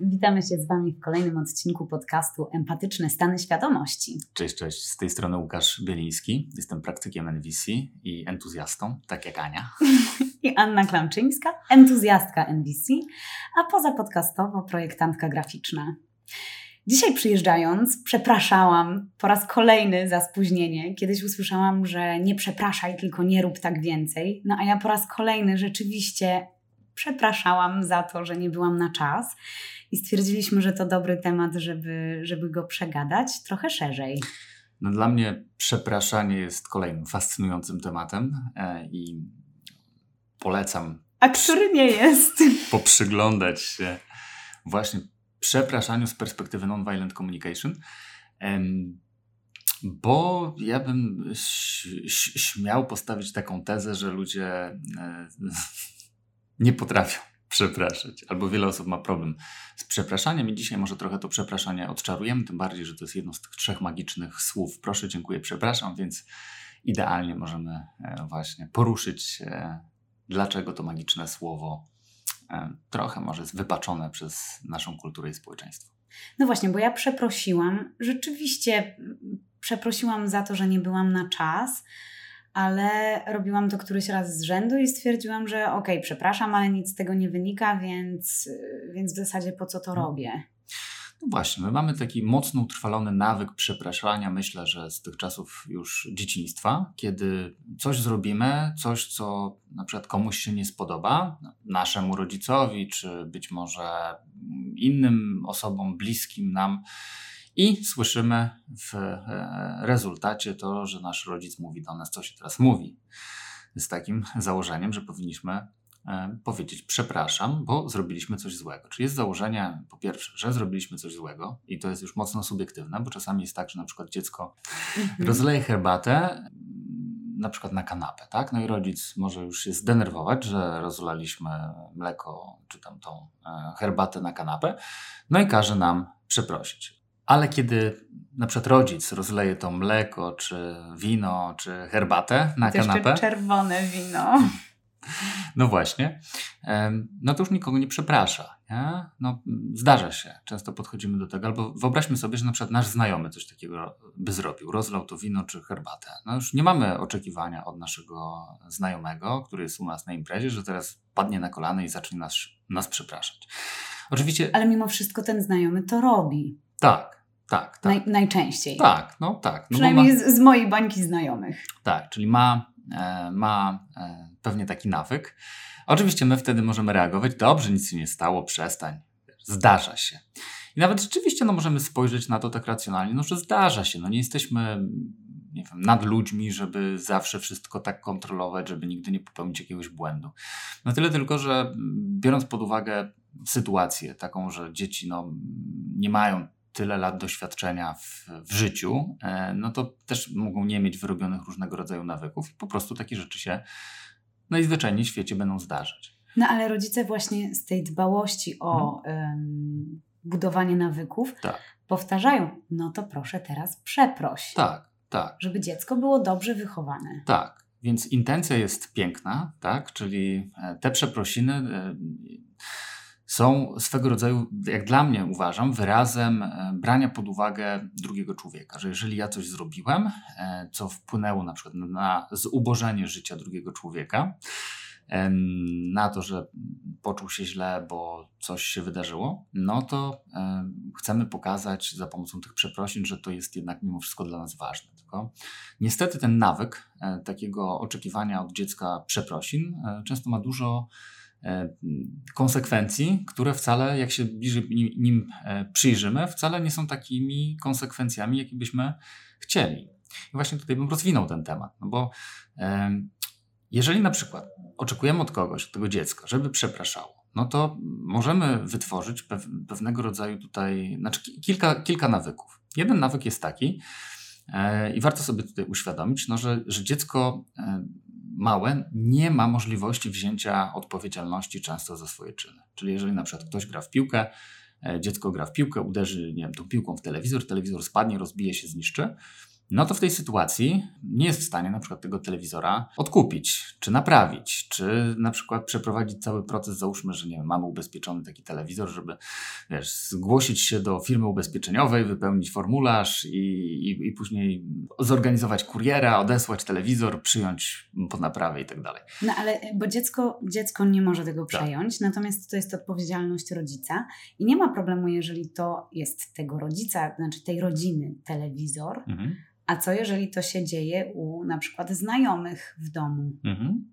Witamy się z Wami w kolejnym odcinku podcastu Empatyczne Stany Świadomości. Cześć, cześć. Z tej strony Łukasz Bieliński. Jestem praktykiem NVC i entuzjastą, tak jak Ania. I Anna Klamczyńska, entuzjastka NVC, a poza podcastowo projektantka graficzna. Dzisiaj przyjeżdżając, przepraszałam po raz kolejny za spóźnienie. Kiedyś usłyszałam, że nie przepraszaj, tylko nie rób tak więcej. No a ja po raz kolejny rzeczywiście przepraszałam za to, że nie byłam na czas i stwierdziliśmy, że to dobry temat, żeby, żeby go przegadać trochę szerzej. No dla mnie przepraszanie jest kolejnym fascynującym tematem e, i polecam. A który nie jest? Poprzyglądać się właśnie przepraszaniu z perspektywy non-violent communication. Bo ja bym śmiał postawić taką tezę, że ludzie e, nie potrafią przepraszać, albo wiele osób ma problem z przepraszaniem i dzisiaj może trochę to przepraszanie odczarujemy, tym bardziej, że to jest jedno z tych trzech magicznych słów proszę, dziękuję, przepraszam, więc idealnie możemy e, właśnie poruszyć, e, dlaczego to magiczne słowo e, trochę może jest wypaczone przez naszą kulturę i społeczeństwo. No właśnie, bo ja przeprosiłam, rzeczywiście przeprosiłam za to, że nie byłam na czas, ale robiłam to któryś raz z rzędu i stwierdziłam, że okej, okay, przepraszam, ale nic z tego nie wynika, więc, więc w zasadzie po co to mhm. robię? No właśnie, my mamy taki mocno utrwalony nawyk przepraszania, myślę, że z tych czasów już dzieciństwa, kiedy coś zrobimy, coś, co na przykład komuś się nie spodoba, naszemu rodzicowi, czy być może innym osobom bliskim nam, i słyszymy w e, rezultacie to, że nasz rodzic mówi do nas, co się teraz mówi. Z takim założeniem, że powinniśmy e, powiedzieć przepraszam, bo zrobiliśmy coś złego. Czyli jest założenie, po pierwsze, że zrobiliśmy coś złego i to jest już mocno subiektywne, bo czasami jest tak, że na przykład dziecko mhm. rozleje herbatę na przykład na kanapę, tak? No i rodzic może już się zdenerwować, że rozlaliśmy mleko czy tam tą e, herbatę na kanapę, no i każe nam przeprosić. Ale kiedy na przykład rodzic rozleje to mleko, czy wino, czy herbatę na to kanapę. czerwone wino. No właśnie. No to już nikogo nie przeprasza. Nie? No, zdarza się. Często podchodzimy do tego. Albo wyobraźmy sobie, że na przykład nasz znajomy coś takiego by zrobił. Rozlał to wino czy herbatę. No już nie mamy oczekiwania od naszego znajomego, który jest u nas na imprezie, że teraz padnie na kolana i zacznie nas, nas przepraszać. Oczywiście. Ale mimo wszystko ten znajomy to robi. Tak. Tak, tak. Naj, najczęściej. Tak, no tak. No Przynajmniej ma, z, z, mojej bańki znajomych. Tak, czyli ma, e, ma e, pewnie taki nawyk. Oczywiście my wtedy możemy reagować, dobrze, nic się nie stało, przestań, zdarza się. I nawet rzeczywiście no, możemy spojrzeć na to tak racjonalnie, no, że zdarza się, no nie jesteśmy nie wiem, nad ludźmi, żeby zawsze wszystko tak kontrolować, żeby nigdy nie popełnić jakiegoś błędu. No tyle tylko, że biorąc pod uwagę sytuację taką, że dzieci no, nie mają tyle lat doświadczenia w, w, życiu, e, no to też mogą nie mieć wyrobionych różnego rodzaju nawyków i po prostu takie rzeczy się najzwyczajniej w świecie będą zdarzać. No ale rodzice właśnie z tej dbałości o hmm. um, budowanie nawyków tak. powtarzają, no to proszę teraz przeproś. Tak, tak. Żeby dziecko było dobrze wychowane. Tak, więc intencja jest piękna, tak, czyli e, te przeprosiny e, są swego rodzaju, jak dla mnie uważam, wyrazem e, brania pod uwagę drugiego człowieka. Że jeżeli ja coś zrobiłem, e, co wpłynęło na przykład na zubożenie życia drugiego człowieka, na to, że poczuł się źle, bo coś się wydarzyło, no to chcemy pokazać za pomocą tych przeprosin, że to jest jednak mimo wszystko dla nas ważne. Tylko niestety ten nawyk e, takiego oczekiwania od dziecka przeprosin często ma dużo E, konsekwencji, które wcale, jak się bliżej nim e, przyjrzymy, wcale nie są takimi konsekwencjami, jakie byśmy chcieli. I właśnie tutaj bym rozwinął ten temat, no bo jeżeli na przykład oczekujemy od kogoś, od tego dziecka, żeby przepraszało, no to możemy wytworzyć pewnego rodzaju tutaj, znaczy kilka, kilka nawyków. Jeden nawyk jest taki, e, i warto sobie tutaj uświadomić, no, że, że dziecko małe nie ma możliwości wzięcia odpowiedzialności często za swoje czyny. Czyli jeżeli na przykład ktoś gra w piłkę, e, dziecko gra w piłkę, uderzy nie wiem, tą piłką w telewizor, telewizor spadnie, rozbije się, zniszczy, no to w tej sytuacji nie jest w stanie na przykład tego telewizora odkupić, czy naprawić, czy na przykład przeprowadzić cały proces, załóżmy, że nie wiem, mamy ubezpieczony taki telewizor, żeby wiesz, zgłosić się do firmy ubezpieczeniowej, wypełnić formularz i, i, i później zorganizować kuriera, odesłać telewizor, przyjąć pod naprawę i tak dalej. No ale, bo dziecko, dziecko nie może tego tak. przejąć, tak. natomiast to jest odpowiedzialność rodzica i nie ma problemu, jeżeli to jest tego rodzica, znaczy tej rodziny telewizor, mhm a co jeżeli to się dzieje u na przykład znajomych w domu? Mhm.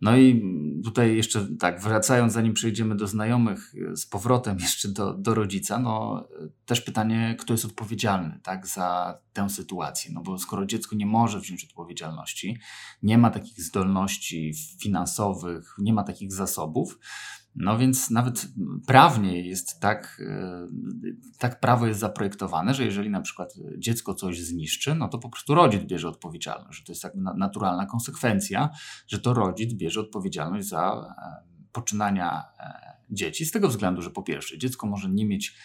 No i tutaj jeszcze tak, wracając, zanim przejdziemy do znajomych, e, z powrotem jeszcze do, do rodzica, no też pytanie, kto jest odpowiedzialny tak, za tę sytuację. No bo skoro dziecko nie może wziąć odpowiedzialności, nie ma takich zdolności finansowych, nie ma takich zasobów, no więc nawet prawnie jest tak, e, tak prawo jest zaprojektowane, że jeżeli na przykład dziecko coś zniszczy, no to po prostu rodzic bierze odpowiedzialność, że to jest jakby naturalna konsekwencja, że to rodzic bierze odpowiedzialność za e, poczynania e, dzieci, z tego względu, że po pierwsze dziecko może nie mieć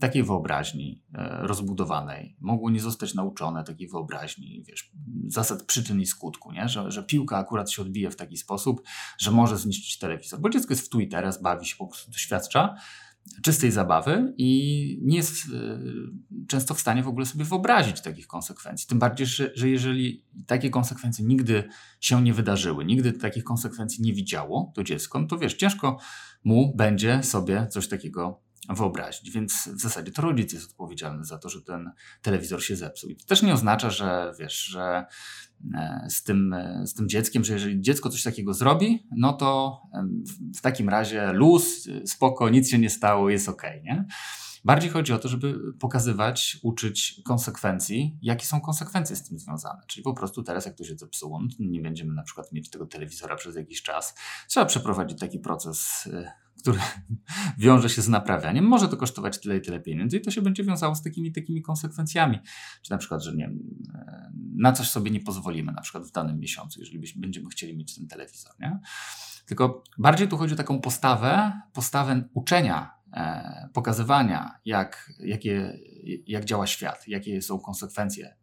takiej wyobraźni e, rozbudowanej. Mogło nie zostać nauczone takiej wyobraźni, wiesz, zasad przyczyn i skutku, nie? Że, że piłka akurat się odbije w taki sposób, że może zniszczyć telewizor. Bo dziecko jest w teraz, bawi się, po prostu doświadcza czystej zabawy i nie jest e, często w stanie w ogóle sobie wyobrazić takich konsekwencji. Tym bardziej, że, że jeżeli takie konsekwencje nigdy się nie wydarzyły, nigdy takich konsekwencji nie widziało to dziecko, no to wiesz, ciężko mu będzie sobie coś takiego wyobrazić. Więc w zasadzie to rodzic jest odpowiedzialny za to, że ten telewizor się zepsuł. I to też nie oznacza, że wiesz, że e, z tym, e, z tym dzieckiem, że jeżeli dziecko coś takiego zrobi, no to w takim razie luz, spoko, nic się nie stało, jest ok, nie? Bardziej chodzi o to, żeby pokazywać, uczyć konsekwencji, jakie są konsekwencje z tym związane. Czyli po prostu teraz, jak to się zepsuło, no nie będziemy na przykład mieć tego telewizora przez jakiś czas. Trzeba przeprowadzić taki proces e, który wiąże się z naprawianiem, może to kosztować tyle i tyle pieniędzy i to się będzie wiązało z takimi takimi konsekwencjami. Czy na przykład, że nie na coś sobie nie pozwolimy, na przykład w danym miesiącu, jeżeli będziemy chcieli mieć ten telewizor. Nie? Tylko bardziej tu chodzi o taką postawę, postawę uczenia, pokazywania, jak, jakie, jak działa świat, jakie są konsekwencje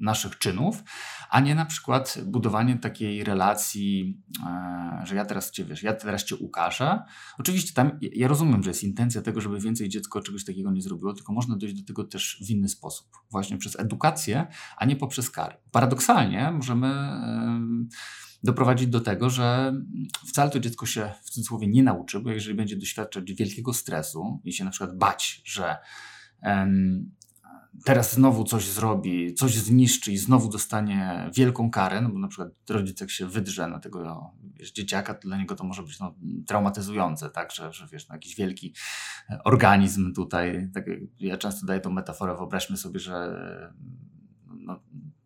naszych czynów, a nie na przykład budowanie takiej relacji, e, że ja teraz cię wiesz, ja teraz cię ukażę. Oczywiście tam ja rozumiem, że jest intencja tego, żeby więcej dziecko czegoś takiego nie zrobiło, tylko można dojść do tego też w inny sposób, właśnie przez edukację, a nie poprzez kary. Paradoksalnie możemy doprowadzić do tego, że wcale to dziecko się w cudzysłowie nie nauczy, bo jeżeli będzie doświadczać wielkiego stresu i się na przykład bać, że teraz znowu coś zrobi, coś zniszczy i znowu dostanie wielką karę, no bo na przykład rodzic jak się wydrze na tego wiesz, dzieciaka, to dla niego to może być no, traumatyzujące, tak, że, że wiesz, no, jakiś wielki organizm tutaj, tak, ja często daję tą metaforę, wyobraźmy sobie, że no,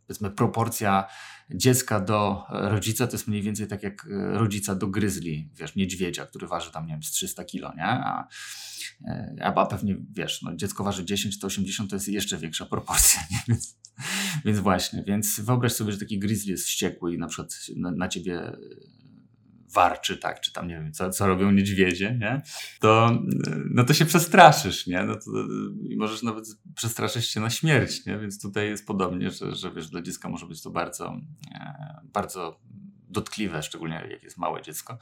powiedzmy proporcja dziecka do rodzica to jest mniej więcej tak jak rodzica do gryzli, wiesz, niedźwiedzia, który waży tam, nie wiem, z 300 kilo, nie? A, a pewnie, wiesz, no, dziecko waży 10, to 80 to jest jeszcze większa proporcja, nie? Więc, więc właśnie, więc wyobraź sobie, że taki grizzly jest wściekły i na przykład na, na ciebie warczy, tak, czy tam nie wiem, co, co robią niedźwiedzie, nie? To, no to się przestraszysz, nie? No to, możesz nawet przestraszyć się na śmierć, nie? Więc tutaj jest podobnie, że, że wiesz, dla dziecka może być to bardzo, e, bardzo dotkliwe, szczególnie jak jest małe dziecko.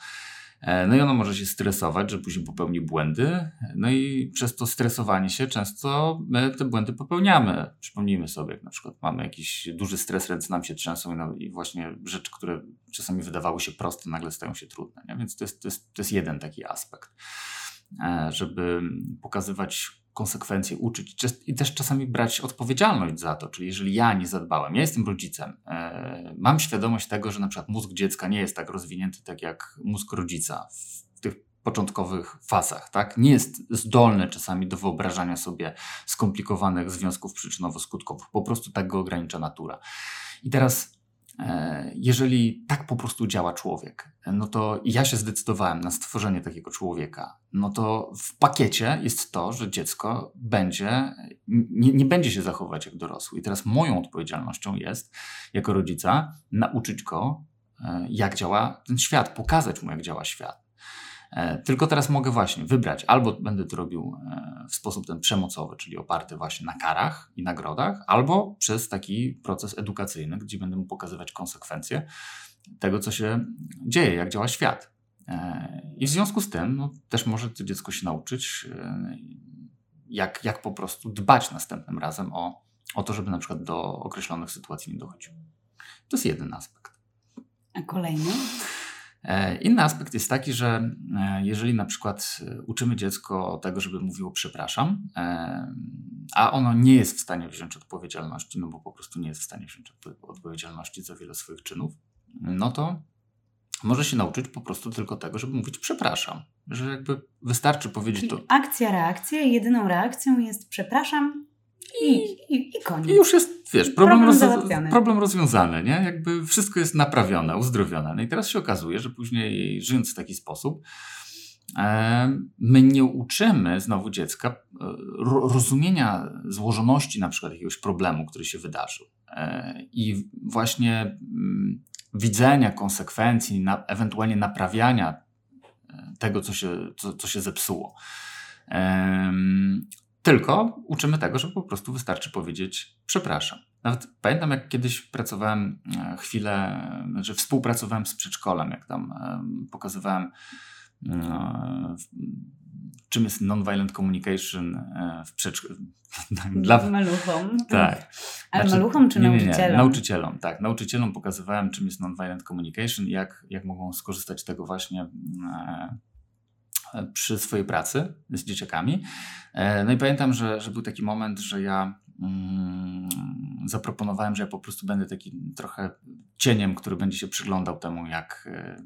E, no i ono może się stresować, że później popełni błędy. No i przez to stresowanie się często my te błędy popełniamy. Przypomnijmy sobie, jak na przykład mamy jakiś duży stres, ręce nam się trzęsą i, no, i właśnie rzeczy, które czasami wydawały się proste, nagle stają się trudne. Nie? Więc to jest, to, jest, to jest jeden taki aspekt, e, żeby pokazywać konsekwencje, uczyć i też czasami brać odpowiedzialność za to. Czyli jeżeli ja nie zadbałem, ja jestem rodzicem, e, mam świadomość tego, że na przykład mózg dziecka nie jest tak rozwinięty, tak jak mózg rodzica w tych początkowych fazach, tak? Nie jest zdolny czasami do wyobrażania sobie skomplikowanych związków przyczynowo-skutkowych. Po prostu tak go ogranicza natura. I teraz jeżeli tak po prostu działa człowiek, no to ja się zdecydowałem na stworzenie takiego człowieka, no to w pakiecie jest to, że dziecko będzie, nie, nie będzie się zachowywać jak dorosły. I teraz moją odpowiedzialnością jest, jako rodzica, nauczyć go, e, jak działa ten świat, pokazać mu, jak działa świat. E, tylko teraz mogę właśnie wybrać, albo będę to robił e, w sposób ten przemocowy, czyli oparty właśnie na karach i nagrodach, albo przez taki proces edukacyjny, gdzie będę mu pokazywać konsekwencje tego, co się dzieje, jak działa świat. E, I w związku z tym no, też może to dziecko się nauczyć, jak, jak po prostu dbać następnym razem o, o to, żeby na przykład do określonych sytuacji nie dochodziło. To jest jeden aspekt. A kolejny? E, inny aspekt jest taki, że e, jeżeli na przykład e, uczymy dziecko tego, żeby mówiło przepraszam, a ono nie jest w stanie wziąć odpowiedzialności, no bo po prostu nie jest w stanie wziąć odpowiedzialności za wiele swoich czynów, no to może się nauczyć po prostu tylko tego, żeby mówić przepraszam. Że jakby wystarczy powiedzieć Czyli to. Akcja, reakcja, jedyną reakcją jest przepraszam, i, i, i koniec. I już jest, wiesz, problem, problem, problem rozwiązany, nie? Jakby wszystko jest naprawione, uzdrowione. No i teraz się okazuje, że później żyjąc w taki sposób, e, my nie uczymy znowu dziecka e, rozumienia złożoności na przykład jakiegoś problemu, który się wydarzył. E, I właśnie mm, widzenia konsekwencji, na, ewentualnie naprawiania tego, co się, co, co się zepsuło. Tylko uczymy tego, że po prostu wystarczy powiedzieć przepraszam. Nawet pamiętam, jak kiedyś pracowałem e, chwilę, że znaczy współpracowałem z przedszkolem, jak tam pokazywałem, e, czym jest nonviolent communication e, w przedszkolu. Dla maluchom. Tak. Ale znaczy, maluchom czy nie, nie, nie, nauczycielom? Nauczycielom, tak. Nauczycielom pokazywałem, czym jest nonviolent communication jak, jak mogą skorzystać z tego właśnie przy swojej pracy z dzieciakami. E, no i pamiętam, że, że był taki moment, że ja mm, zaproponowałem, że ja po prostu będę taki trochę cieniem, który będzie się przyglądał temu, jak e,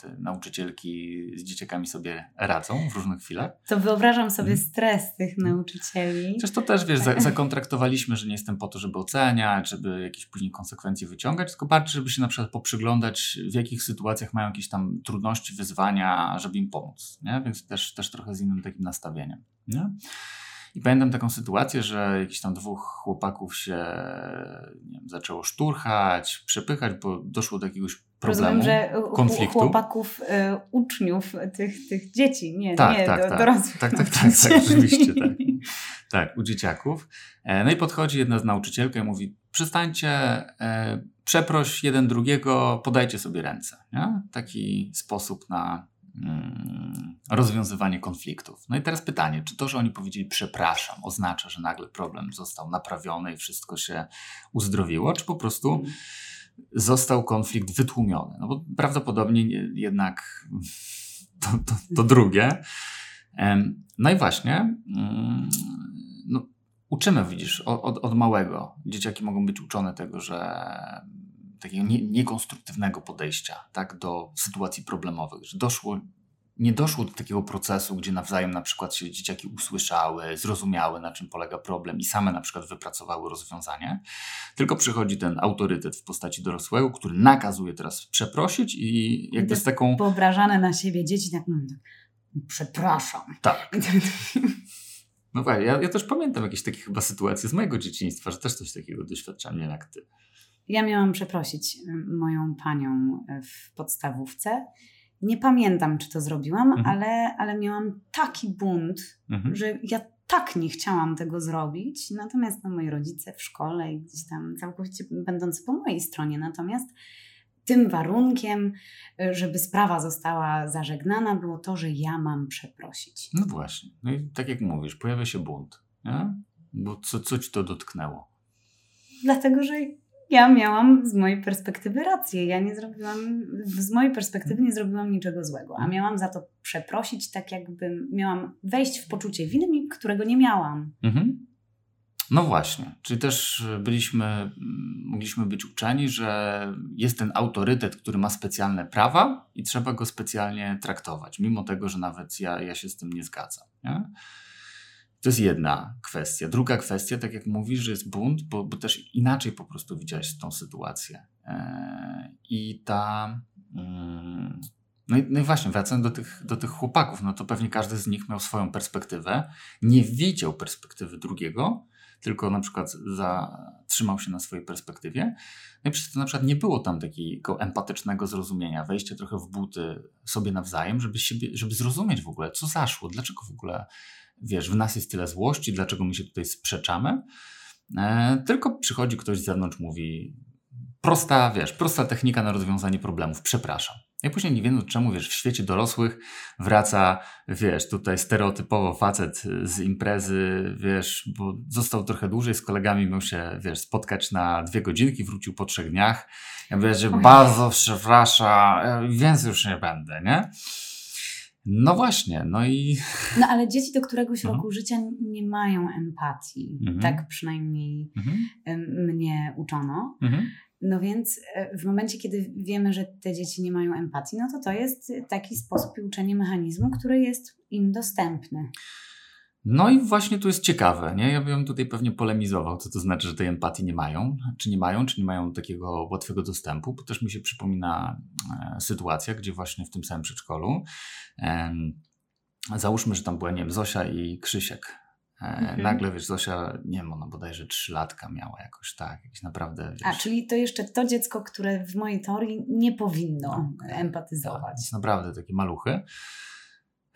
te nauczycielki z dzieciakami sobie radzą w różnych chwilach. To wyobrażam sobie mhm. stres tych nauczycieli. Przecież to też, wiesz, zakontraktowaliśmy, że nie jestem po to, żeby oceniać, żeby jakieś później konsekwencje wyciągać, tylko bardziej, żeby się na przykład poprzyglądać, w jakich sytuacjach mają jakieś tam trudności, wyzwania, żeby im pomóc, nie? Więc też, też trochę z innym takim nastawieniem, nie? I pamiętam taką sytuację, że jakiś tam dwóch chłopaków się wiem, zaczęło szturchać, przepychać, bo doszło do jakiegoś problemu, Rozumiem, że konfliktu. chłopaków, y, uczniów tych, tych dzieci, nie, tak, nie tak, do, tak. dorosłych. Tak, tak, tak, tak, oczywiście, tak. Tak, u dzieciaków. E, no i podchodzi jedna z nauczycielka i mówi, przestańcie, e, przeproś jeden drugiego, podajcie sobie ręce. Nie? Taki sposób na mm, rozwiązywanie konfliktów. No i teraz pytanie, czy to, że oni powiedzieli przepraszam, oznacza, że nagle problem został naprawiony i wszystko się uzdrowiło, czy po prostu mhm został konflikt wytłumiony. No bo prawdopodobnie jednak to, to, to drugie. No i właśnie, mm, no, uczymy, widzisz, od, od małego. Dzieciaki mogą być uczone tego, że takiego nie, niekonstruktywnego podejścia tak, do sytuacji problemowych, że doszło nie doszło do takiego procesu, gdzie nawzajem na przykład się dzieciaki usłyszały, zrozumiały, na czym polega problem i same na przykład wypracowały rozwiązanie, tylko przychodzi ten autorytet w postaci dorosłego, który nakazuje teraz przeprosić i jakby z taką... Wyobrażane na siebie dzieci tak, mm, przepraszam. Tak. No właśnie, ja, ja też pamiętam jakieś takie chyba sytuacje z mojego dzieciństwa, że też coś takiego doświadczam, nie jak ty. Ja miałam przeprosić moją panią y, w podstawówce nie pamiętam, czy to zrobiłam, mhm. ale, ale miałam taki bunt, mhm. że ja tak nie chciałam tego zrobić. Natomiast no, moi rodzice w szkole i gdzieś tam całkowicie będący po mojej stronie. Natomiast tym warunkiem, żeby sprawa została zażegnana, było to, że ja mam przeprosić. No właśnie. No i tak jak mówisz, pojawia się bunt. Nie? Bo co, co ci to dotknęło? Dlatego, że ja miałam z mojej perspektywy rację. Ja nie zrobiłam, z mojej perspektywy nie zrobiłam niczego złego, a miałam za to przeprosić, tak jakbym miałam wejść w poczucie winy, którego nie miałam. Mhm. No właśnie, czyli też byliśmy, mogliśmy być uczeni, że jest ten autorytet, który ma specjalne prawa i trzeba go specjalnie traktować, mimo tego, że nawet ja, ja się z tym nie zgadzam. Nie? To jest jedna kwestia. Druga kwestia, tak jak mówisz, że jest bunt, bo, bo też inaczej po prostu widziałeś tą sytuację. E, I ta. Mm, no i, no i właśnie, wracając do tych, do tych chłopaków, no to pewnie każdy z nich miał swoją perspektywę, nie widział perspektywy drugiego, tylko na przykład zatrzymał się na swojej perspektywie. No i przez to na przykład nie było tam takiego empatycznego zrozumienia, wejście trochę w buty sobie nawzajem, żeby, siebie, żeby zrozumieć w ogóle, co zaszło, dlaczego w ogóle, wiesz, w nas jest tyle złości, dlaczego my się tutaj sprzeczamy. E, tylko przychodzi ktoś z zewnątrz, mówi prosta, wiesz, prosta technika na rozwiązanie problemów, przepraszam. I później nie wiem czemu, wiesz, w świecie dorosłych wraca, wiesz, tutaj stereotypowo facet z imprezy, wiesz, bo został trochę dłużej z kolegami, miał się, wiesz, spotkać na dwie godzinki, wrócił po trzech dniach. Ja mówię, że bardzo przepraszam, więcej już nie będę, nie? No właśnie, no i. No ale dzieci do któregoś no. roku życia nie mają empatii. Mhm. Tak przynajmniej mhm. mnie uczono. Mhm. No więc e, w momencie, kiedy wiemy, że te dzieci nie mają empatii, no to to jest taki sposób uczenia mechanizmu, który jest im dostępny. No i właśnie tu jest ciekawe, nie? Ja bym tutaj pewnie polemizował, co to znaczy, że tej empatii nie mają, czy nie mają, czy nie mają takiego łatwego dostępu, bo też mi się przypomina e, sytuacja, gdzie właśnie w tym samym przedszkolu e, załóżmy, że tam była, nie wiem, Zosia i Krzysiek, E, mhm. Nagle, wiesz, Zosia, nie wiem, ona bodajże trzylatka miała jakoś tak, jakieś naprawdę, wiesz... A, czyli to jeszcze to dziecko, które w mojej teorii nie powinno no, empatyzować. Tak, naprawdę takie maluchy.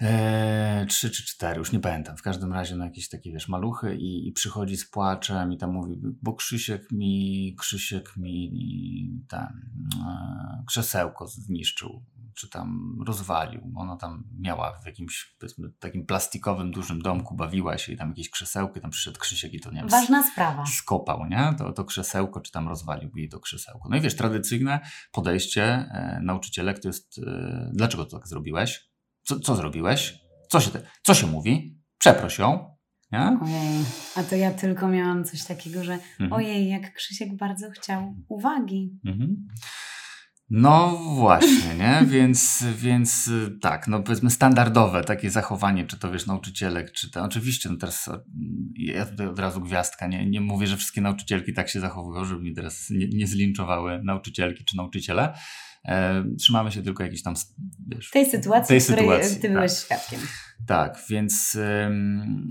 Eee, trzy czy cztery, już nie pamiętam. W każdym razie no jakieś takie, wiesz, maluchy i, i przychodzi z płaczem i tam mówi, bo Krzysiek mi, Krzysiek mi ten e, krzesełko zniszczył, czy tam rozwalił. Ona tam miała w jakimś, powiedzmy, takim plastikowym, dużym domku, bawiła się i tam jakieś krzesełko i tam przyszedł Krzysiek i to, nie wiem, Ważna sprawa. skopał, nie? To, to krzesełko, czy tam rozwalił jej to krzesełko. No i wiesz, tradycyjne podejście e, nauczycielek to jest, e, dlaczego to tak zrobiłeś? Co, co zrobiłeś? Co się, co się mówi? Przeproś ją. Nie? Ojej, a to ja tylko miałam coś takiego, że mhm. ojej, jak Krzysiek bardzo chciał uwagi. Mhm. No właśnie, nie? Więc, więc tak, no powiedzmy standardowe takie zachowanie, czy to wiesz, nauczycielek, czy to oczywiście, no teraz ja tutaj od razu gwiazdka, nie, nie mówię, że wszystkie nauczycielki tak się zachowują, żeby mi teraz nie, nie zlinczowały nauczycielki czy nauczyciele, E, trzymamy się tylko jakiejś tam. Wiesz, tej sytuacji, tej której sytuacji, ty byłeś tak. świadkiem. Tak, więc ym,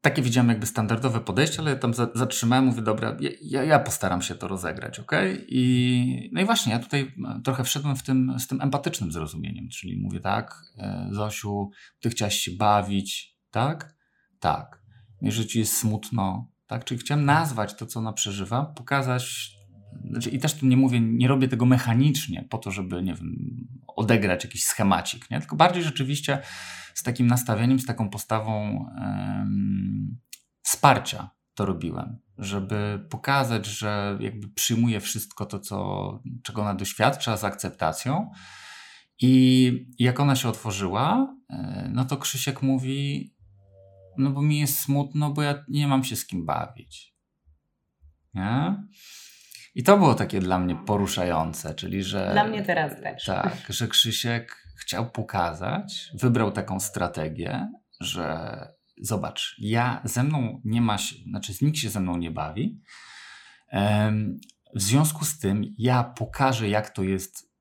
takie widziałem jakby standardowe podejście, ale tam za, zatrzymałem, mówię, dobra, ja, ja postaram się to rozegrać, ok? I, no i właśnie, ja tutaj e, trochę wszedłem w tym, z tym empatycznym zrozumieniem, czyli mówię tak, e, Zosiu, ty chciałaś się bawić, tak? Tak. Jeżeli ci jest smutno, tak? Czyli chciałem nazwać to, co ona przeżywa, pokazać znaczy, I też tu nie mówię, nie robię tego mechanicznie po to, żeby, nie wiem, odegrać jakiś schemacik, nie? tylko bardziej rzeczywiście z takim nastawieniem, z taką postawą wsparcia to robiłem, żeby pokazać, że jakby przyjmuję wszystko to, co, czego ona doświadcza z akceptacją. I jak ona się otworzyła, e, no to Krzysiek mówi, no bo mi jest smutno, bo ja nie mam się z kim bawić. Nie? I to było takie dla mnie poruszające, czyli że. Dla mnie teraz też. Tak, że Krzysiek chciał pokazać, wybrał taką strategię, że zobacz, ja ze mną nie ma, znaczy nikt się ze mną nie bawi. W związku z tym ja pokażę, jak to jest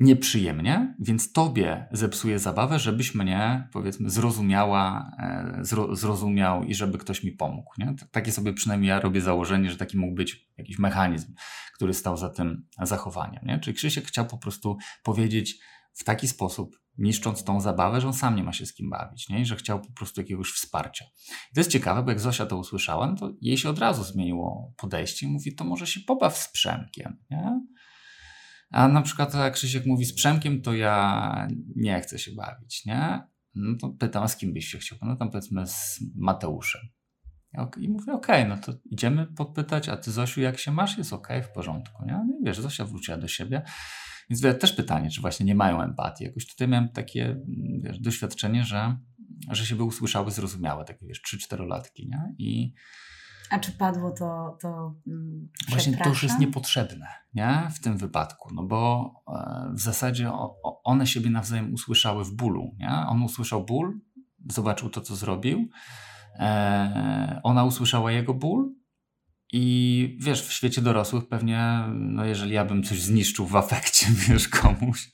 nieprzyjemnie, więc tobie zepsuję zabawę, żebyś mnie, powiedzmy, zrozumiała, e, zro, zrozumiał i żeby ktoś mi pomógł. Nie? Takie sobie przynajmniej ja robię założenie, że taki mógł być jakiś mechanizm, który stał za tym zachowaniem. Nie? Czyli Krzysiek chciał po prostu powiedzieć w taki sposób, niszcząc tą zabawę, że on sam nie ma się z kim bawić, nie? I że chciał po prostu jakiegoś wsparcia. I to jest ciekawe, bo jak Zosia to usłyszała, no to jej się od razu zmieniło podejście i mówi, to może się pobaw z Przemkiem, nie? A na przykład jak Krzysiek mówi z Przemkiem, to ja nie chcę się bawić, nie? No to pytam, a z kim byś się chciał? No tam powiedzmy z Mateuszem. I mówię, okej, okay, no to idziemy podpytać, a ty Zosiu, jak się masz? Jest okej, okay, w porządku, nie? No i wiesz, Zosia wróciła do siebie. Więc też pytanie, czy właśnie nie mają empatii. Jakoś tutaj miałem takie wiesz, doświadczenie, że, że się by usłyszały zrozumiałe, takie wiesz, 3-4 latki, nie? I a czy padło to, to mm, Właśnie to już jest niepotrzebne nie? w tym wypadku, no bo e, w zasadzie one siebie nawzajem usłyszały w bólu. Nie? On usłyszał ból, zobaczył to, co zrobił, e, ona usłyszała jego ból i wiesz, w świecie dorosłych pewnie, no jeżeli ja bym coś zniszczył w afekcie, wiesz, komuś,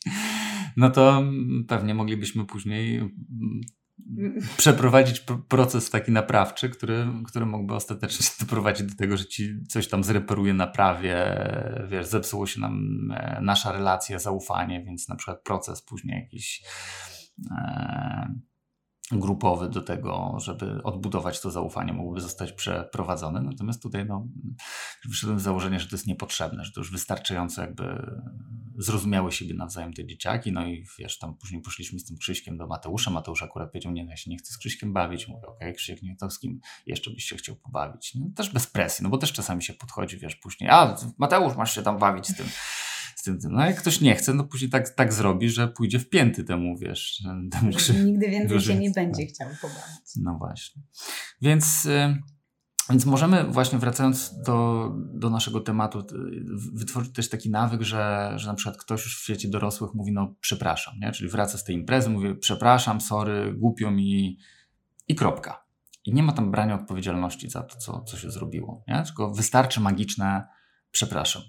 no to pewnie moglibyśmy później przeprowadzić proces taki naprawczy, który, który mógłby ostatecznie doprowadzić do tego, że ci coś tam zreperuje, naprawie, wiesz, zepsuło się nam e, nasza relacja, zaufanie, więc na przykład proces później jakiś e, grupowy do tego, żeby odbudować to zaufanie, mógłby zostać przeprowadzony. Natomiast tutaj no, wyszedłem z założenia, że to jest niepotrzebne, że to już wystarczająco jakby zrozumiały siebie nawzajem te dzieciaki. No i wiesz, tam później poszliśmy z tym Krzyśkiem do Mateusza. Mateusz akurat powiedział, nie, no ja się nie chcę z Krzyśkiem bawić. Mówię, okej, okay, Krzysiek, nie to z kim jeszcze byś się chciał pobawić. No, też bez presji, no bo też czasami się podchodzi, wiesz, później, a Mateusz, masz się tam bawić z tym tym, tym. No jak ktoś nie chce, no później tak, tak zrobi, że pójdzie w pięty temu, wiesz, temu krzy... Nigdy więcej się nie będzie chciał pobawić. No właśnie. Więc... Więc możemy właśnie wracając do, do naszego tematu, wytworzyć też taki nawyk, że, że na przykład ktoś już w świecie dorosłych mówi, no przepraszam, nie? czyli wraca z tej imprezy, mówi przepraszam, sorry, głupio mi i kropka. I nie ma tam brania odpowiedzialności za to, co, co się zrobiło. Nie? Tylko wystarczy magiczne przepraszam.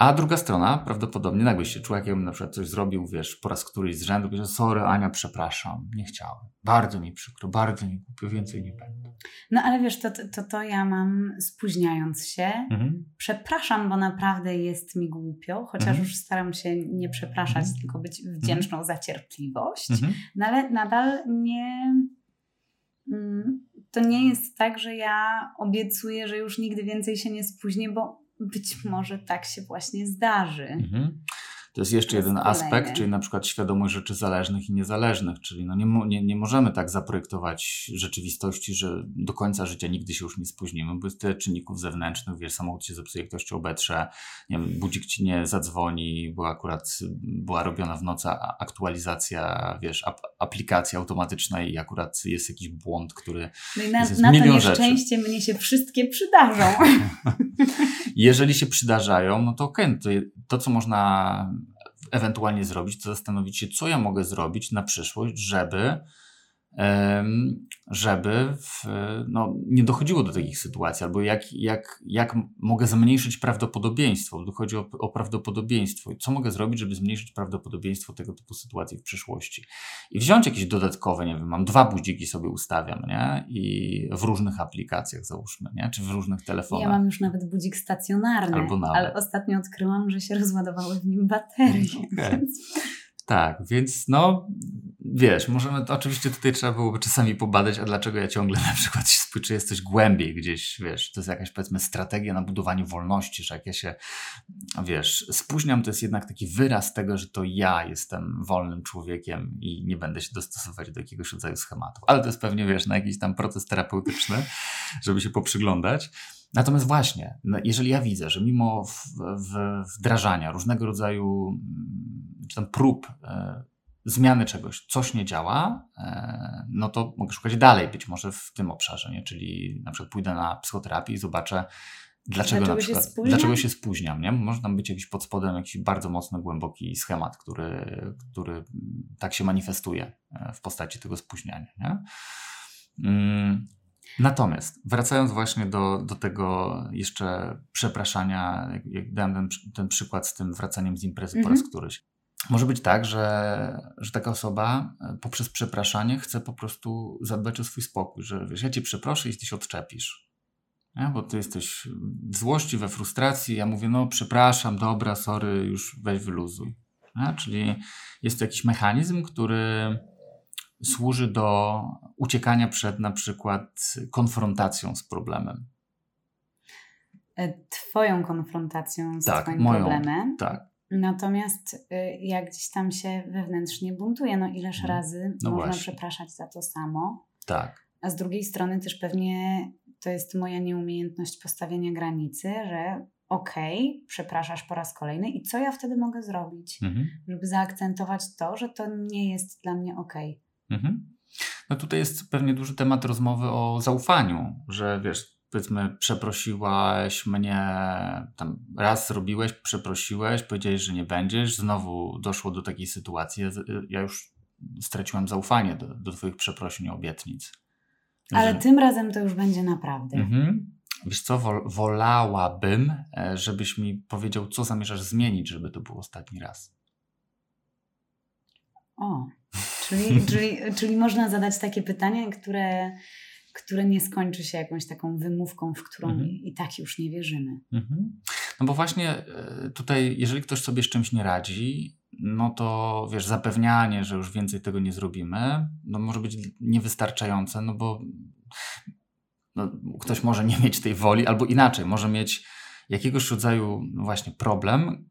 A druga strona, prawdopodobnie nagle się czuła, jakbym na przykład coś zrobił, wiesz, po raz któryś z rzędu, że sorry Ania, przepraszam, nie chciałem. Bardzo mi przykro, bardzo mi głupio, więcej nie będę. No ale wiesz, to, to, to ja mam spóźniając się. Mhm. Przepraszam, bo naprawdę jest mi głupio, chociaż mhm. już staram się nie przepraszać, mhm. tylko być wdzięczną mhm. za cierpliwość. Mhm. No ale nadal nie... Mm, to nie jest tak, że ja obiecuję, że już nigdy więcej się nie spóźnię, bo być może tak się właśnie zdarzy. Mhm. To jest jeszcze to jeden jest aspekt, czyli na przykład świadomość rzeczy zależnych i niezależnych, czyli no nie, nie, nie możemy tak zaprojektować rzeczywistości, że do końca życia nigdy się już nie spóźnimy, bo jest tyle czynników zewnętrznych, wiesz, samochód się zepsuje, ktoś cię obetrze, nie wiem, budzik ci nie zadzwoni, bo akurat była robiona w nocy aktualizacja, wiesz, ap aplikacji automatycznej i akurat jest jakiś błąd, który no i na, jest na to nieszczęście rzeczy. mnie się wszystkie przydarzą. Jeżeli się przydarzają, no to okej, okay, to, to co można ewentualnie zrobić, to zastanowić się, co ja mogę zrobić na przyszłość, żeby żeby w, no, nie dochodziło do takich sytuacji, albo jak, jak, jak mogę zmniejszyć prawdopodobieństwo, bo tu chodzi o, o prawdopodobieństwo. Co mogę zrobić, żeby zmniejszyć prawdopodobieństwo tego typu sytuacji w przyszłości? I wziąć jakieś dodatkowe, nie wiem, mam dwa budziki sobie ustawiam, nie? I w różnych aplikacjach załóżmy, nie? Czy w różnych telefonach. Ja mam już nawet budzik stacjonarny, Albo nawet. ale ostatnio odkryłam, że się rozładowały w nim baterie. Okay. Więc... Tak, więc no, wiesz, możemy, to oczywiście tutaj trzeba byłoby czasami pobadać, a dlaczego ja ciągle na przykład się spyczę, jest coś głębiej gdzieś, wiesz, to jest jakaś powiedzmy strategia na budowanie wolności, że jak ja się, wiesz, spóźniam, to jest jednak taki wyraz tego, że to ja jestem wolnym człowiekiem i nie będę się dostosować do jakiegoś rodzaju schematów. Ale to jest pewnie, wiesz, na jakiś tam proces terapeutyczny, żeby się poprzyglądać. Natomiast właśnie, no, jeżeli ja widzę, że mimo wdrażania różnego rodzaju czy tam prób e, zmiany czegoś, coś nie działa, e, no to mogę szukać dalej, być może w tym obszarze, nie? czyli na przykład pójdę na psychoterapię i zobaczę, dlaczego, dlaczego na przykład, się dlaczego się spóźniam, nie? Może tam być jakiś pod spodem jakiś bardzo mocno głęboki schemat, który, który tak się manifestuje e, w postaci tego spóźniania, nie? Mm, Natomiast wracając właśnie do, do tego jeszcze przepraszania, jak, dałem ten, ten przykład z tym wracaniem z imprezy -hmm. po raz mhm. któryś. Może być tak, że, że taka osoba e, poprzez przepraszanie chce po prostu zadbać o swój spokój, że wiesz, ja cię przeproszę, jeśli się odczepisz. Nie? Bo ty jesteś w złości, we frustracji, ja mówię, no przepraszam, dobra, sorry, już weź wyluzuj. Nie? Czyli jest to jakiś mechanizm, który służy do uciekania przed na przykład konfrontacją z problemem. E, twoją konfrontacją z tak, Twoim moją, problemem. Tak. Natomiast y, jak gdzieś tam się wewnętrznie buntuje, no ileż hmm. razy no można właśnie. przepraszać za to samo. Tak. A z drugiej strony też pewnie to jest moja nieumiejętność postawienia granicy, że okej, okay, przepraszasz po raz kolejny i co ja wtedy mogę zrobić, mhm. żeby zaakcentować to, że to nie jest dla mnie okej. Okay. Mhm. No tutaj jest pewnie duży temat rozmowy o zaufaniu, że wiesz, powiedzmy, przeprosiłaś mnie, tam raz zrobiłeś, przeprosiłeś, powiedziałeś, że nie będziesz, znowu doszło do takiej sytuacji, ja już straciłem zaufanie do, do Twoich przeprosin i obietnic. Ale że... tym razem to już będzie naprawdę. Mhm. Wiesz co, wolałabym, e, żebyś mi powiedział, co zamierzasz zmienić, żeby to był ostatni raz. O, Czyli, czyli, czyli można zadać takie pytanie, które, które nie skończy się jakąś taką wymówką, w którą mhm. i tak już nie wierzymy. Mhm. No bo właśnie e, tutaj, jeżeli ktoś sobie z czymś nie radzi, no to wiesz, zapewnianie, że już więcej tego nie zrobimy, no może być niewystarczające, no bo no, ktoś może nie mieć tej woli, albo inaczej, może mieć jakiegoś rodzaju no właśnie problem,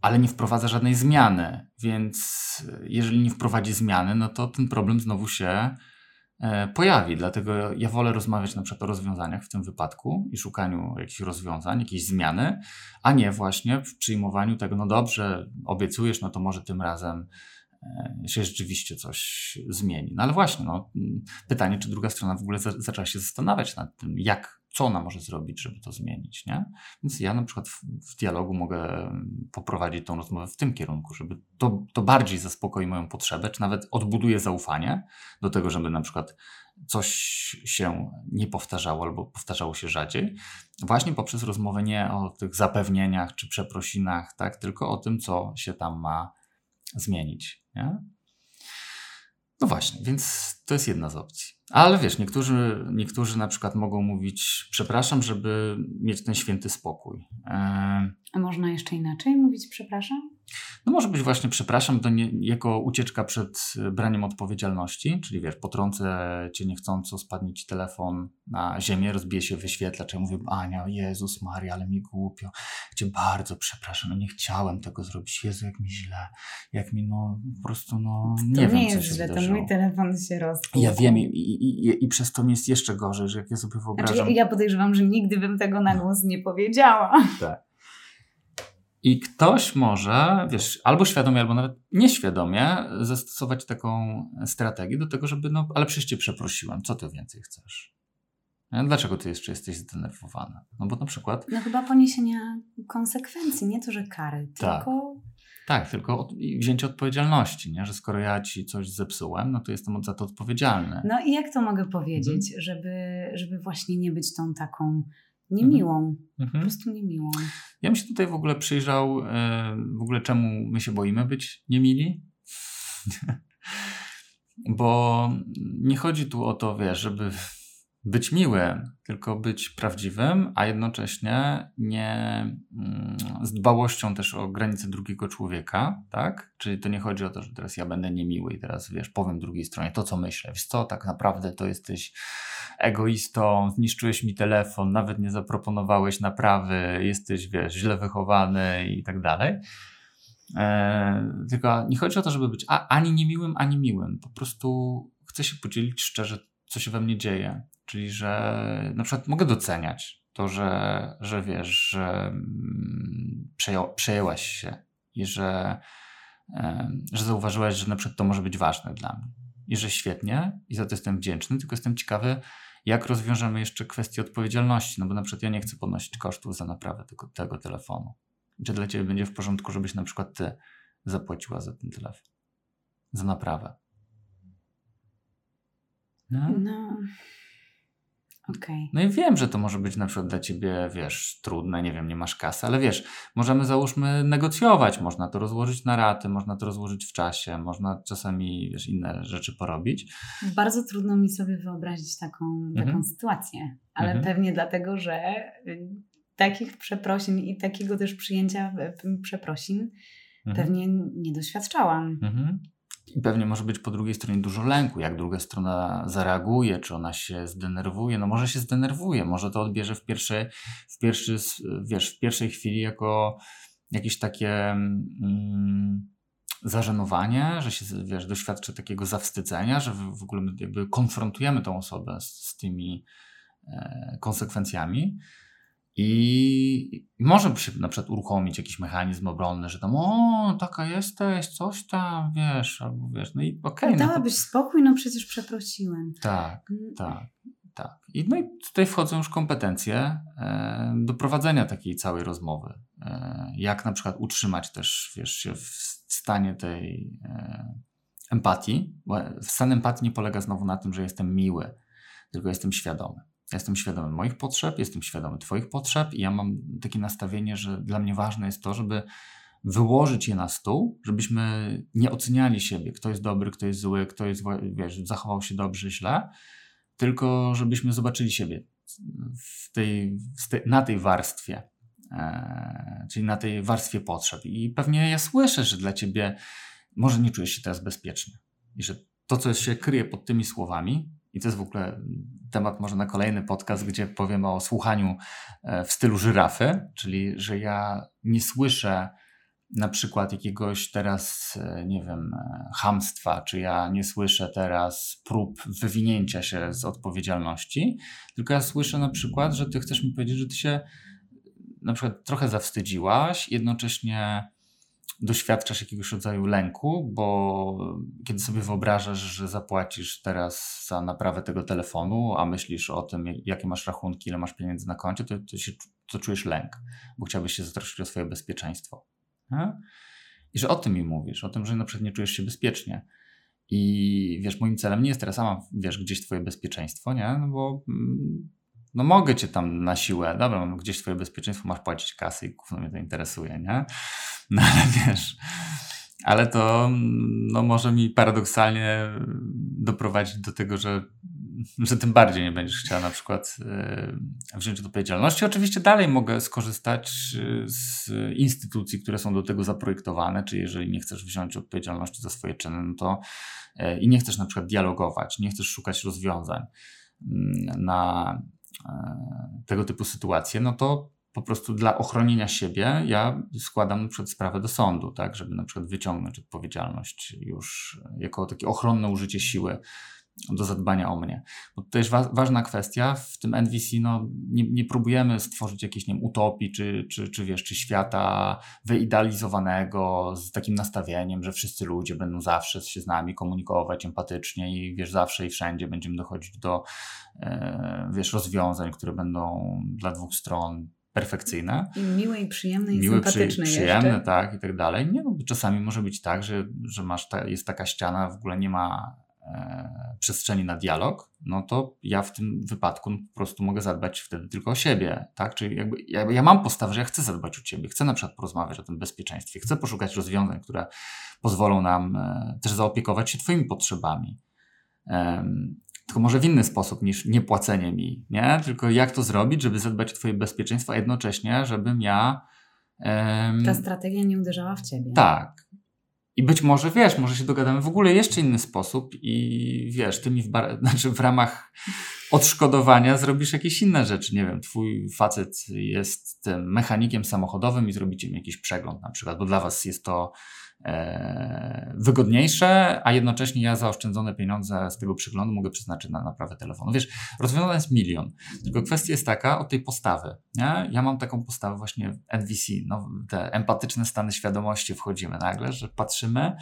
ale nie wprowadza żadnej zmiany. Więc jeżeli nie wprowadzi zmiany, no to ten problem znowu się e, pojawi. Dlatego ja wolę rozmawiać na przykład o rozwiązaniach w tym wypadku i szukaniu jakichś rozwiązań, jakiejś zmiany, a nie właśnie w przyjmowaniu tego, no dobrze, obiecujesz, no to może tym razem e, się rzeczywiście coś zmieni. No ale właśnie, no, pytanie, czy druga strona w ogóle zaczęła się zastanawiać nad tym, jak co ona może zrobić, żeby to zmienić. Nie? Więc ja na przykład w, w dialogu mogę poprowadzić tą rozmowę w tym kierunku, żeby to, to bardziej zaspokoi moją potrzebę, czy nawet odbuduje zaufanie do tego, żeby na przykład coś się nie powtarzało albo powtarzało się rzadziej, właśnie poprzez rozmowę nie o tych zapewnieniach czy przeprosinach, tak, tylko o tym, co się tam ma zmienić. Nie? No właśnie, więc to jest jedna z opcji. Ale wiesz, niektórzy, niektórzy na przykład mogą mówić, przepraszam, żeby mieć ten święty spokój. E... A można jeszcze inaczej mówić, przepraszam? No może być właśnie, przepraszam, to nie, jako ucieczka przed braniem odpowiedzialności, czyli wiesz, potrącę cię niechcąco, spadnie ci telefon na ziemię, rozbije się wyświetlacz, ja mówię, Ania, Jezus Maria, ale mi głupio, cię bardzo przepraszam, no nie chciałem tego zrobić, Jezu, jak mi źle, jak mi, no, po prostu, no, nie to wiem, nie jest co się źle, wydarzyło. to mój telefon się rozpadł. Ja wiem i, i, i, i, przez to mi jest jeszcze gorzej, że jak ja sobie wyobrażam... Znaczy, ja podejrzewam, że nigdy bym tego na głos nie powiedziała. Tak. I ktoś może, wiesz, albo świadomie, albo nawet nieświadomie zastosować taką strategię do tego, żeby, no, ale przecież cię przeprosiłem, co ty więcej chcesz? Dlaczego ty jeszcze jesteś zdenerwowana? No bo na przykład... No chyba poniesienia konsekwencji, nie to, że kary, tak. tylko... Tak, tylko od, wzięcie odpowiedzialności, nie? że skoro ja ci coś zepsułem, no to jestem za to odpowiedzialny. No i jak to mogę powiedzieć, mhm. żeby, żeby właśnie nie być tą taką niemiłą, mhm. po prostu niemiłą. Ja bym się tutaj w ogóle przyjrzał, e, w ogóle czemu my się boimy być niemili. Bo nie chodzi tu o to, wiesz, żeby być miłym, tylko być prawdziwym, a jednocześnie nie mm, z dbałością też o granice drugiego człowieka, tak? Czyli to nie chodzi o to, że teraz ja będę niemiły i teraz, wiesz, powiem drugiej stronie to, co myślę. Wiesz co, tak naprawdę to jesteś egoistą, zniszczyłeś mi telefon, nawet nie zaproponowałeś naprawy, jesteś, wiesz, źle wychowany i tak dalej. E, tylko nie chodzi o to, żeby być ani niemiłym, ani miłym. Po prostu chcę się podzielić szczerze, co się we mnie dzieje. Czyli, że na przykład mogę doceniać to, że, że wiesz, że mm, przejęłaś się i że, że zauważyłaś, że na przykład to może być ważne dla mnie. I że świetnie, i za to jestem wdzięczny, tylko jestem ciekawy, jak rozwiążemy jeszcze kwestię odpowiedzialności, no bo na przykład ja nie chcę ponosić kosztów za naprawę tego, tego telefonu. Czy dla Ciebie będzie w porządku, żebyś na przykład Ty zapłaciła za ten telefon, za naprawę? No. no. Okay. No i wiem, że to może być na przykład dla ciebie, wiesz, trudne, nie wiem, nie masz kasy, ale wiesz, możemy załóżmy negocjować, można to rozłożyć na raty, można to rozłożyć w czasie, można czasami, wiesz, inne rzeczy porobić. Bardzo trudno mi sobie wyobrazić taką, taką mhm. sytuację, ale mhm. pewnie dlatego, że y, takich przeprosin i takiego też przyjęcia y, przeprosin mhm. pewnie nie doświadczałam. Mhm. I pewnie może być po drugiej stronie dużo lęku, jak druga strona zareaguje, czy ona się zdenerwuje. No może się zdenerwuje, może to odbierze w pierwszej, w pierwszy, wiesz, w pierwszej chwili jako jakieś takie mm, zażenowanie, że się, wiesz, doświadczy takiego zawstydzenia, że w, w ogóle jakby konfrontujemy tą osobę z, z tymi e, konsekwencjami. I może się na przykład uruchomić jakiś mechanizm obronny, że tam, o, taka jesteś, coś tam, wiesz, albo wiesz, no i okej. Okay, Dałabyś no to... spokój, no przecież przeprosiłem. Tak, mm. tak, tak. I, no i tutaj wchodzą już kompetencje e, do prowadzenia takiej całej rozmowy. E, jak na przykład utrzymać też, wiesz, się w stanie tej e, empatii, bo stan empatii nie polega znowu na tym, że jestem miły, tylko jestem świadomy. Jestem świadomy moich potrzeb, jestem świadomy Twoich potrzeb i ja mam takie nastawienie, że dla mnie ważne jest to, żeby wyłożyć je na stół, żebyśmy nie oceniali siebie, kto jest dobry, kto jest zły, kto jest, wiesz, zachował się dobrze, źle, tylko żebyśmy zobaczyli siebie w tej, w tej na tej warstwie, e, czyli na tej warstwie potrzeb. I pewnie ja słyszę, że dla ciebie może nie czujesz się teraz bezpieczny i że to, co się kryje pod tymi słowami, i to jest w ogóle temat może na kolejny podcast, gdzie powiem o słuchaniu e, w stylu żyrafy, czyli że ja nie słyszę na przykład jakiegoś teraz, e, nie wiem, e, hamstwa, czy ja nie słyszę teraz prób wywinięcia się z odpowiedzialności, tylko ja słyszę na przykład, że ty chcesz mi powiedzieć, że ty się na przykład trochę zawstydziłaś, jednocześnie doświadczasz jakiegoś rodzaju lęku, bo kiedy sobie wyobrażasz, że zapłacisz teraz za naprawę tego telefonu, a myślisz o tym, jakie masz rachunki, ile masz pieniędzy na koncie, to, to, się, to czujesz lęk, bo chciałbyś się zatroszczyć o swoje bezpieczeństwo. Nie? I że o tym mi mówisz, o tym, że na przykład nie czujesz się bezpiecznie. I wiesz, moim celem nie jest teraz sama, wiesz, gdzieś twoje bezpieczeństwo, nie? No bo mm, no mogę cię tam na siłę, dobra, mam gdzieś twoje bezpieczeństwo, masz płacić kasy i gówno mnie to interesuje, nie? No ale wiesz, ale to no, może mi paradoksalnie doprowadzić do tego, że, że tym bardziej nie będziesz chciała na przykład yy, wziąć odpowiedzialności. Oczywiście dalej mogę skorzystać e, z instytucji, które są do tego zaprojektowane, czy jeżeli nie chcesz wziąć odpowiedzialności za swoje czyny, no to yy, i nie chcesz na przykład dialogować, nie chcesz szukać rozwiązań mm, na tego typu sytuacje, no to po prostu dla ochronienia siebie ja składam przykład sprawę do sądu, tak, żeby na przykład wyciągnąć odpowiedzialność już jako takie ochronne użycie siły do zadbania o mnie. Bo to jest wa ważna kwestia. W tym NVC no, nie, nie próbujemy stworzyć jakiejś nie wiem, utopii, czy, czy, czy, wiesz, czy świata wyidealizowanego z takim nastawieniem, że wszyscy ludzie będą zawsze się z nami komunikować empatycznie i wiesz, zawsze i wszędzie będziemy dochodzić do e, wiesz, rozwiązań, które będą dla dwóch stron perfekcyjne. I miłe i przyjemne i miłe, sympatyczne przy, przyjemne, jeszcze. tak, i tak dalej. Nie, no, czasami może być tak, że, że masz ta, jest taka ściana, w ogóle nie ma przestrzeni na dialog, no to ja w tym wypadku po prostu mogę zadbać wtedy tylko o siebie, tak? Czyli jakby ja, ja mam postawę, że ja chcę zadbać o ciebie, chcę na przykład porozmawiać o tym bezpieczeństwie, chcę poszukać rozwiązań, które pozwolą nam e, też zaopiekować się twoimi potrzebami tylko może w inny sposób niż niepłacenie mi, nie? Tylko jak to zrobić, żeby zadbać o twoje bezpieczeństwo, a jednocześnie, żebym ja... Um, Ta strategia nie uderzała w ciebie. Tak. I być może, wiesz, może się dogadamy w ogóle jeszcze inny sposób i wiesz, ty mi w, bar- znaczy w ramach odszkodowania zrobisz jakieś inne rzeczy. Nie wiem, twój facet jest tym mechanikiem samochodowym i zrobicie mi jakiś przegląd na przykład, bo dla was jest to wygodniejsze, a jednocześnie ja zaoszczędzone pieniądze z tego przyglądu mogę przeznaczyć na naprawę telefonu. Wiesz, rozwiązane jest milion. Tylko kwestia jest taka od tej postawy. Nie? Ja mam taką postawę właśnie NVC, no, te empatyczne stany świadomości wchodzimy nagle, że patrzymy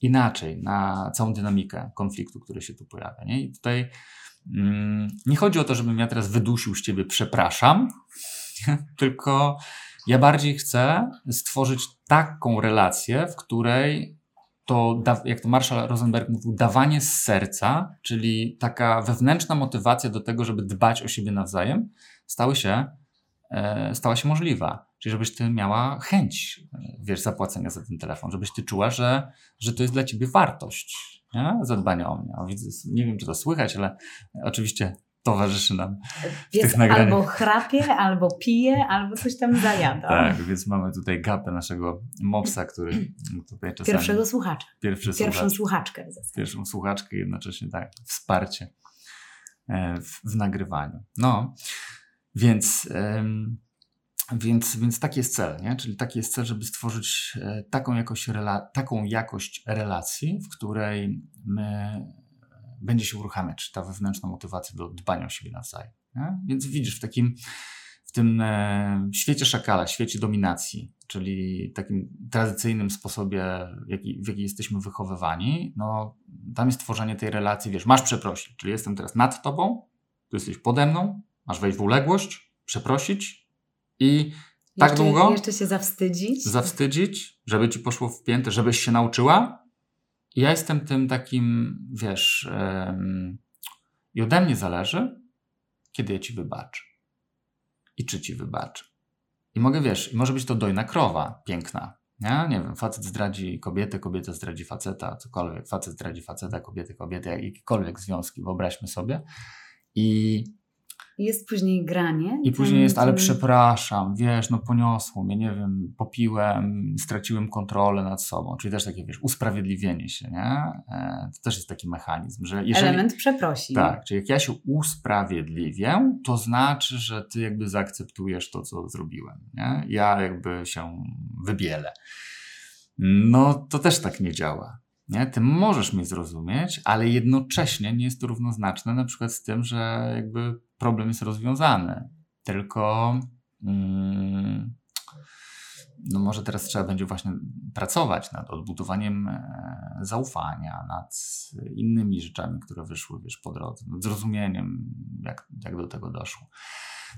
inaczej na całą dynamikę konfliktu, który się tu pojawia. Nie? I tutaj mm, nie chodzi o to, żebym ja teraz wydusił z ciebie przepraszam, tylko ja bardziej chcę stworzyć taką relację, w której to, jak to Marshall Rosenberg mówił, dawanie z serca, czyli taka wewnętrzna motywacja do tego, żeby dbać o siebie nawzajem, stały się, e, stała się możliwa. Czyli żebyś ty miała chęć, e, wiesz, zapłacenia za ten telefon, żebyś ty czuła, że, że to jest dla ciebie wartość nie? zadbania o mnie. Nie wiem, czy to słychać, ale oczywiście towarzyszy nam w Pies tych nagraniach. albo chrapie, albo pije, albo coś tam zajada. Tak, więc mamy tutaj gapę naszego mopsa, który tutaj czasami... Pierwszego słuchacza. Pierwszy Pierwszą słuchacz, słuchaczkę. Pierwszą słuchaczkę i jednocześnie tak, wsparcie e, w, w nagrywaniu. No, więc... Więc, więc taki jest cel, nie? czyli taki jest cel, żeby stworzyć e, taką jakość, rela- taką jakość relacji, w której my będzie się uruchamiać ta wewnętrzna motywacja do dbania o siebie nawzajem. Nie? Więc widzisz, w takim w tym e, świecie szakala, świecie dominacji, czyli takim tradycyjnym sposobie, w jaki, w jaki jesteśmy wychowywani, no tam jest tworzenie tej relacji, wiesz, masz przeprosić, czyli jestem teraz nad tobą, tu jesteś pode mną, masz wejść w uległość, przeprosić i tak jeszcze, długo. Jeszcze się zawstydzić. Zawstydzić, żeby ci poszło w piętę, żebyś się nauczyła, ja jestem tym takim, wiesz, um, i ode mnie zależy, kiedy ja ci wybaczę. I czy ci wybaczę. I mogę, wiesz, może być to dojna krowa, piękna, Nie? nie wiem, facet zdradzi kobietę, kobieta zdradzi faceta, cokolwiek, facet zdradzi faceta, kobietę, kobietę, jakiekolwiek związki, wyobraźmy sobie. I jest później granie. I później jest, ale przepraszam, wiesz, no poniosło mnie, nie wiem, popiłem, straciłem kontrolę nad sobą. Czyli też takie, wiesz, usprawiedliwienie się, nie? E, to też jest taki mechanizm, że jeżeli... Element przeprosi. Tak, czyli jak ja się usprawiedliwię, to znaczy, że ty jakby zaakceptujesz to, co zrobiłem, nie? Ja jakby się wybielę. No to też tak nie działa. Nie? Ty możesz mnie zrozumieć, ale jednocześnie nie jest to równoznaczne na przykład z tym, że jakby problem jest rozwiązany. Tylko mm, no może teraz trzeba będzie właśnie pracować nad odbudowaniem e, zaufania, nad innymi rzeczami, które wyszły wiesz, po drodze, nad zrozumieniem, jak, jak do tego doszło.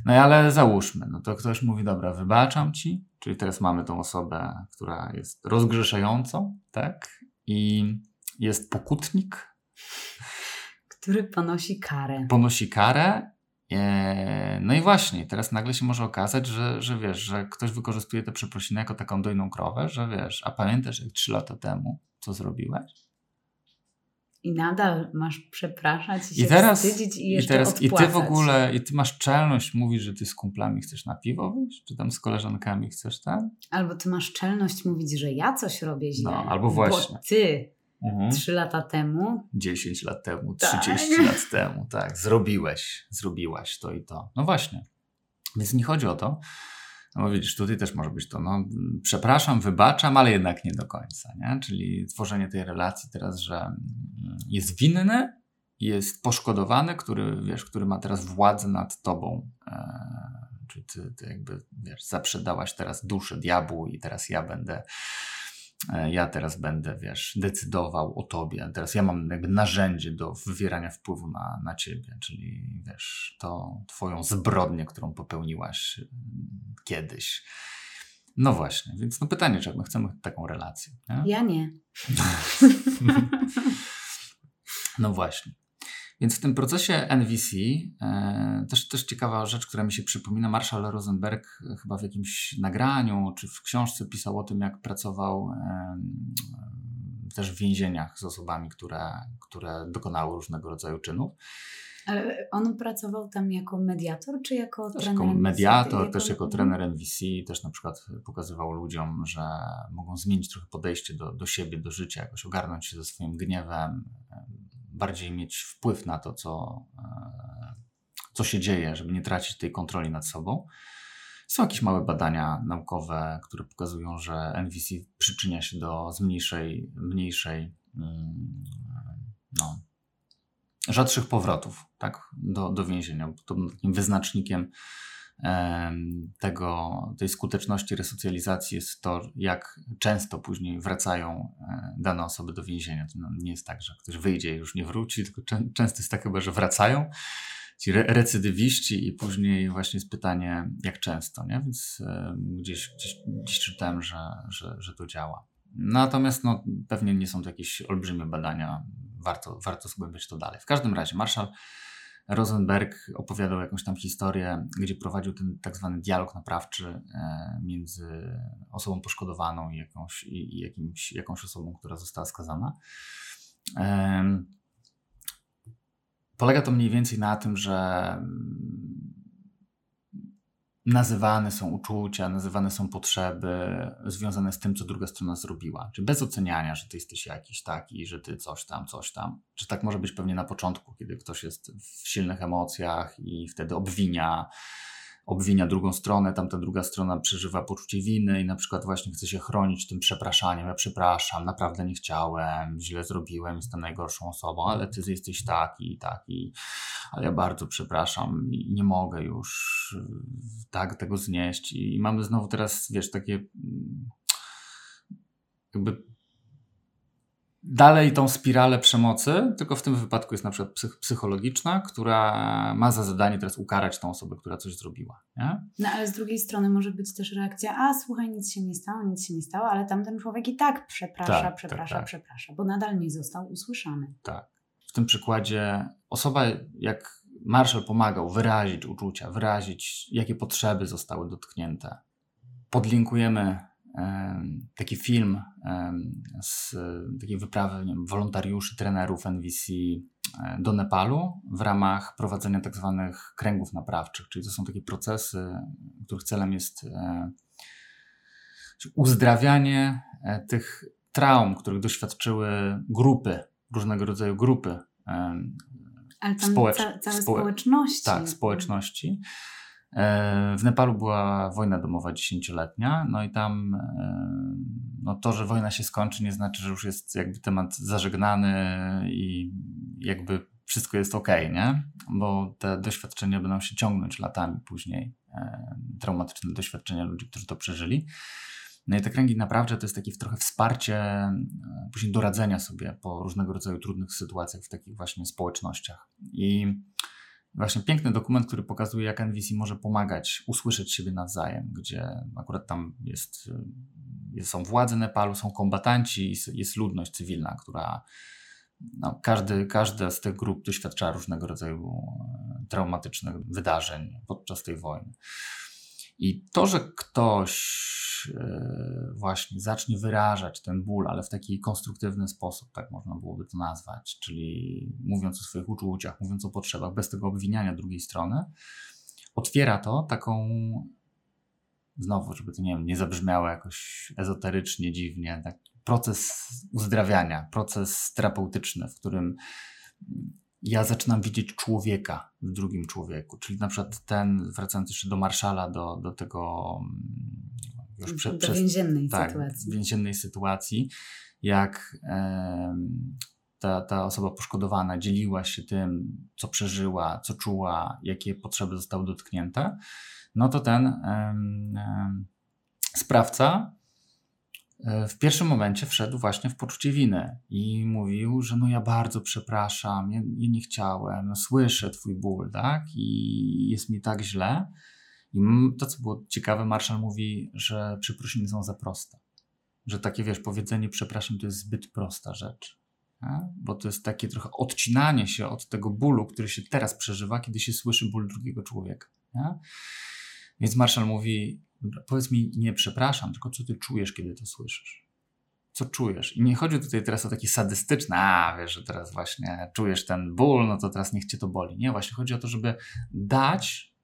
No ale załóżmy, no to ktoś mówi, dobra, wybaczam ci, czyli teraz mamy tą osobę, która jest rozgrzeszającą, tak? I jest pokutnik, który ponosi karę. Ponosi karę no i właśnie, teraz nagle się może okazać, że, że wiesz, że ktoś wykorzystuje te przeprosiny jako taką dojną krowę, że wiesz, a pamiętasz jak trzy lata temu, co zrobiłeś? I nadal masz przepraszać i, się I teraz, wstydzić i jeszcze i teraz, I ty w ogóle, i ty masz czelność mówić, że ty z kumplami chcesz na piwo wyjść? Czy tam z koleżankami chcesz tam? Albo ty masz czelność mówić, że ja coś robię źle. No, albo właśnie. Bo ty Mhm. Trzy lata temu. 10 lat temu, 30 tak. lat temu, tak. Zrobiłeś, zrobiłaś to i to. No właśnie. Więc nie chodzi o to. No bo widzisz, tutaj też może być to, no przepraszam, wybaczam, ale jednak nie do końca, nie? Czyli tworzenie tej relacji teraz, że mm, jest winny, jest poszkodowany, który, wiesz, który ma teraz władzę nad tobą. Eee, czyli ty, ty jakby, wiesz, zaprzedałaś teraz duszę diabłu i teraz ja będę ja teraz będę, wiesz, decydował o tobie, teraz ja mam jakby narzędzie do wywierania wpływu na, na ciebie, czyli wiesz, to twoją zbrodnię, którą popełniłaś mm, kiedyś. No właśnie, więc no pytanie, czy my chcemy taką relację. Nie? Ja nie. no właśnie. Więc w tym procesie NVC e, też, też ciekawa rzecz, która mi się przypomina, Marshall Rosenberg chyba w jakimś nagraniu czy w książce pisał o tym, jak pracował e, też w więzieniach z osobami, które, które dokonały różnego rodzaju czynów. Ale on pracował tam jako mediator, czy jako też trener? Jako mediator, też jako trener NVC, też na przykład pokazywał ludziom, że mogą zmienić trochę podejście do, do siebie, do życia, jakoś ogarnąć się ze swoim gniewem, bardziej mieć wpływ na to, co, e, co się dzieje, żeby nie tracić tej kontroli nad sobą. Są jakieś małe badania naukowe, które pokazują, że NVC przyczynia się do zmniejszej, mniejszej, mm, no, rzadszych powrotów tak, do, do więzienia. To takim wyznacznikiem tego, tej skuteczności resocjalizacji jest to, jak często później wracają e, dane osoby do więzienia. To nie jest tak, że ktoś wyjdzie i już nie wróci, tylko często jest tak chyba, że wracają ci recydywiści i później właśnie jest pytanie, jak często, nie? Więc gdzieś, gdzieś, gdzieś czytałem, że, że, że to działa. Natomiast no, pewnie nie są to jakieś olbrzymie badania, warto, warto zgłębiać to dalej. W każdym razie Marshall Rosenberg opowiadał jakąś tam historię, gdzie prowadził ten tak zwany dialog naprawczy e, między osobą poszkodowaną i, jakąś, i jakimś, jakąś osobą, która została skazana. Polega to mniej więcej na tym, że nazywane są uczucia, nazywane są potrzeby związane z tym, co druga strona zrobiła. Czyli bez oceniania, że ty jesteś jakiś taki, że ty coś tam, coś tam. Czy tak może być pewnie na początku, kiedy ktoś jest w silnych emocjach i wtedy obwinia obwinia drugą stronę, tamta druga strona przeżywa poczucie winy i na przykład właśnie chce się chronić tym przepraszaniem. Ja przepraszam, naprawdę nie chciałem, źle zrobiłem, jestem najgorszą osobą, ale ty jesteś taki i taki, ale ja bardzo przepraszam i nie mogę już tak tego znieść. I mamy znowu teraz, wiesz, takie mm, jakby dalej tą spiralę przemocy, tylko w tym wypadku jest na przykład psych psychologiczna, która ma za zadanie teraz ukarać tą osobę, która coś zrobiła. Nie? No ale z drugiej strony może być też reakcja, a słuchaj, nic się nie stało, nic się nie stało, ale tamten człowiek i tak przeprasza, tak, tak przeprasza, tak, tak. przeprasza, bo nadal nie został usłyszany. Tak. W tym przykładzie osoba, jak Marshall pomagał wyrazić uczucia, wyrazić, jakie potrzeby zostały dotknięte. Podlinkujemy taki film z takiej wyprawy wiem, wolontariuszy, trenerów NVC do Nepalu w ramach prowadzenia tak zwanych kręgów naprawczych, czyli to są takie procesy, których celem jest uzdrawianie e, tych traum, których doświadczyły grupy, różnego rodzaju grupy ale tam Społecz... ca całe społe... społeczności. Tak, społeczności. E, w Nepalu była wojna domowa dziesięcioletnia, no i tam e, no to, że wojna się skończy, nie znaczy, że już jest jakby temat zażegnany i jakby wszystko jest ok, nie? Bo te doświadczenia będą się ciągnąć latami później. E, traumatyczne doświadczenia ludzi, którzy to przeżyli. No i te kręgi naprawdę to jest takie trochę wsparcie, później doradzenia sobie po różnego rodzaju trudnych sytuacjach w takich właśnie społecznościach. I właśnie piękny dokument, który pokazuje, jak NVC może pomagać usłyszeć siebie nawzajem, gdzie akurat tam jest, jest są władze Nepalu, są kombatanci, jest ludność cywilna, która no, każdy, każda z tych grup doświadcza różnego rodzaju e, traumatycznych wydarzeń podczas tej wojny. I to, że ktoś e, właśnie zacznie wyrażać ten ból, ale w taki konstruktywny sposób, tak można byłoby to nazwać, czyli mówiąc o swoich uczuciach, mówiąc o potrzebach, bez tego obwiniania drugiej strony, otwiera to taką, znowu, żeby to nie, wiem, nie zabrzmiało jakoś ezoterycznie, dziwnie, taki proces uzdrawiania, proces terapeutyczny, w którym ja zaczynam widzieć człowieka w drugim człowieku. Czyli na przykład ten, wracając jeszcze do Marszala, do, do tego mm, już prze, do przez, więziennej tak, sytuacji. więziennej sytuacji, jak e, ta, ta osoba poszkodowana dzieliła się tym, co przeżyła, co czuła, jakie potrzeby zostały dotknięte, no to ten e, e, sprawca w pierwszym momencie wszedł właśnie w poczucie winy i mówił, że no ja bardzo przepraszam, ja, ja nie chciałem, no słyszę twój ból, tak? I jest mi tak źle. I to, co było ciekawe, Marszal mówi, że przeprosiny są za proste. Że takie, wiesz, powiedzenie przepraszam to jest zbyt prosta rzecz. Nie? Bo to jest takie trochę odcinanie się od tego bólu, który się teraz przeżywa, kiedy się słyszy ból drugiego człowieka. Nie? Więc Marszal mówi, powiedz mi nie przepraszam, tylko co ty czujesz, kiedy to słyszysz? Co czujesz? I nie chodzi tutaj teraz o takie sadystyczne, a wiesz, że teraz właśnie czujesz ten ból, no to teraz niech cię to boli. Nie, właśnie chodzi o to, żeby dać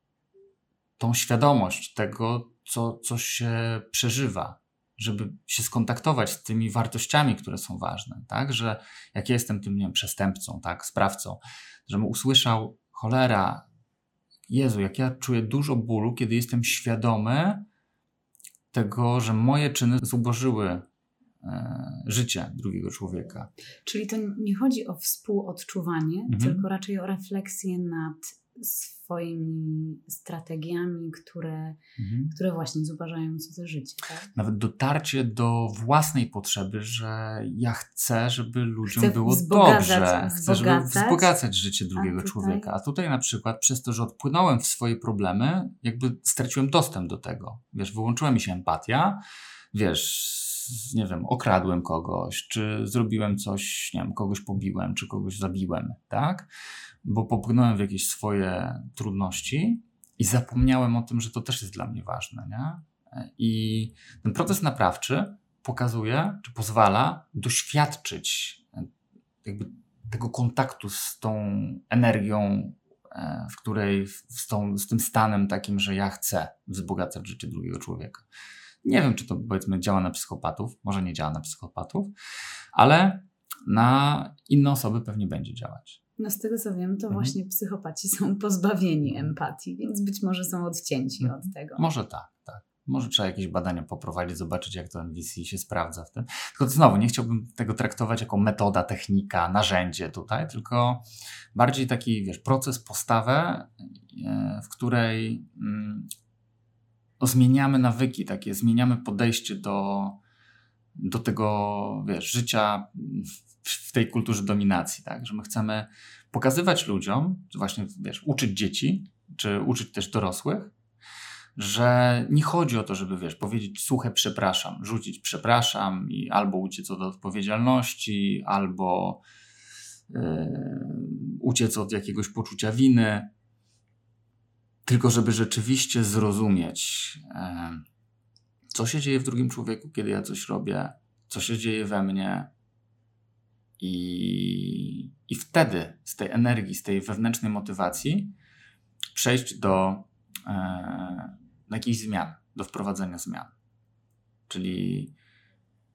tą świadomość tego, co, co się przeżywa, żeby się skontaktować z tymi wartościami, które są ważne, tak? Że jak ja jestem tym, nie wiem, przestępcą, tak, sprawcą, żebym usłyszał, cholera, Jezu, jak ja czuję dużo bólu, kiedy jestem świadomy tego, że moje czyny zubożyły e, życie drugiego człowieka. Czyli to nie chodzi o współodczuwanie, mhm. tylko raczej o refleksję nad swoimi strategiami, które, mhm. które właśnie zubażają cudze życie. Tak? Nawet dotarcie do własnej potrzeby, że ja chcę, żeby ludziom chcę było dobrze. Chcę, żeby wzbogacać życie drugiego a człowieka. A tutaj na przykład przez to, że odpłynąłem w swoje problemy, jakby straciłem dostęp do tego. Wiesz, wyłączyła mi się empatia, wiesz, nie wiem, okradłem kogoś, czy zrobiłem coś, nie wiem, kogoś pobiłem, czy kogoś zabiłem, tak? Bo popłynąłem w jakieś swoje trudności i zapomniałem o tym, że to też jest dla mnie ważne. Nie? I ten proces naprawczy pokazuje, czy pozwala doświadczyć e, tego kontaktu z tą energią, e, w której, z, tą, z tym stanem takim, że ja chcę wzbogacać życie drugiego człowieka. Nie wiem, czy to powiedzmy działa na psychopatów, może nie działa na psychopatów, ale na inne osoby pewnie będzie działać. No z tego co wiem, to mhm. właśnie psychopaci są pozbawieni empatii, więc być może są odcięci mhm. od tego. Może tak, tak. Może trzeba jakieś badania poprowadzić, zobaczyć, jak to NVC się sprawdza w tym. Tylko znowu, nie chciałbym tego traktować jako metoda, technika, narzędzie tutaj, tylko bardziej taki, wiesz, proces, postawę, e, w której mm, no, zmieniamy nawyki takie, zmieniamy podejście do, do tego, wiesz, życia w tej kulturze dominacji, tak? Że my chcemy pokazywać ludziom, właśnie, wiesz, uczyć dzieci, czy uczyć też dorosłych, że nie chodzi o to, żeby, wiesz, powiedzieć suche przepraszam, rzucić przepraszam i albo uciec od odpowiedzialności, albo yy, uciec od jakiegoś poczucia winy, tylko żeby rzeczywiście zrozumieć, yy, co się dzieje w drugim człowieku, kiedy ja coś robię, co się dzieje we mnie. I, i wtedy z tej energii, z tej wewnętrznej motywacji przejść do, e, do jakichś zmian, do wprowadzenia zmian. Czyli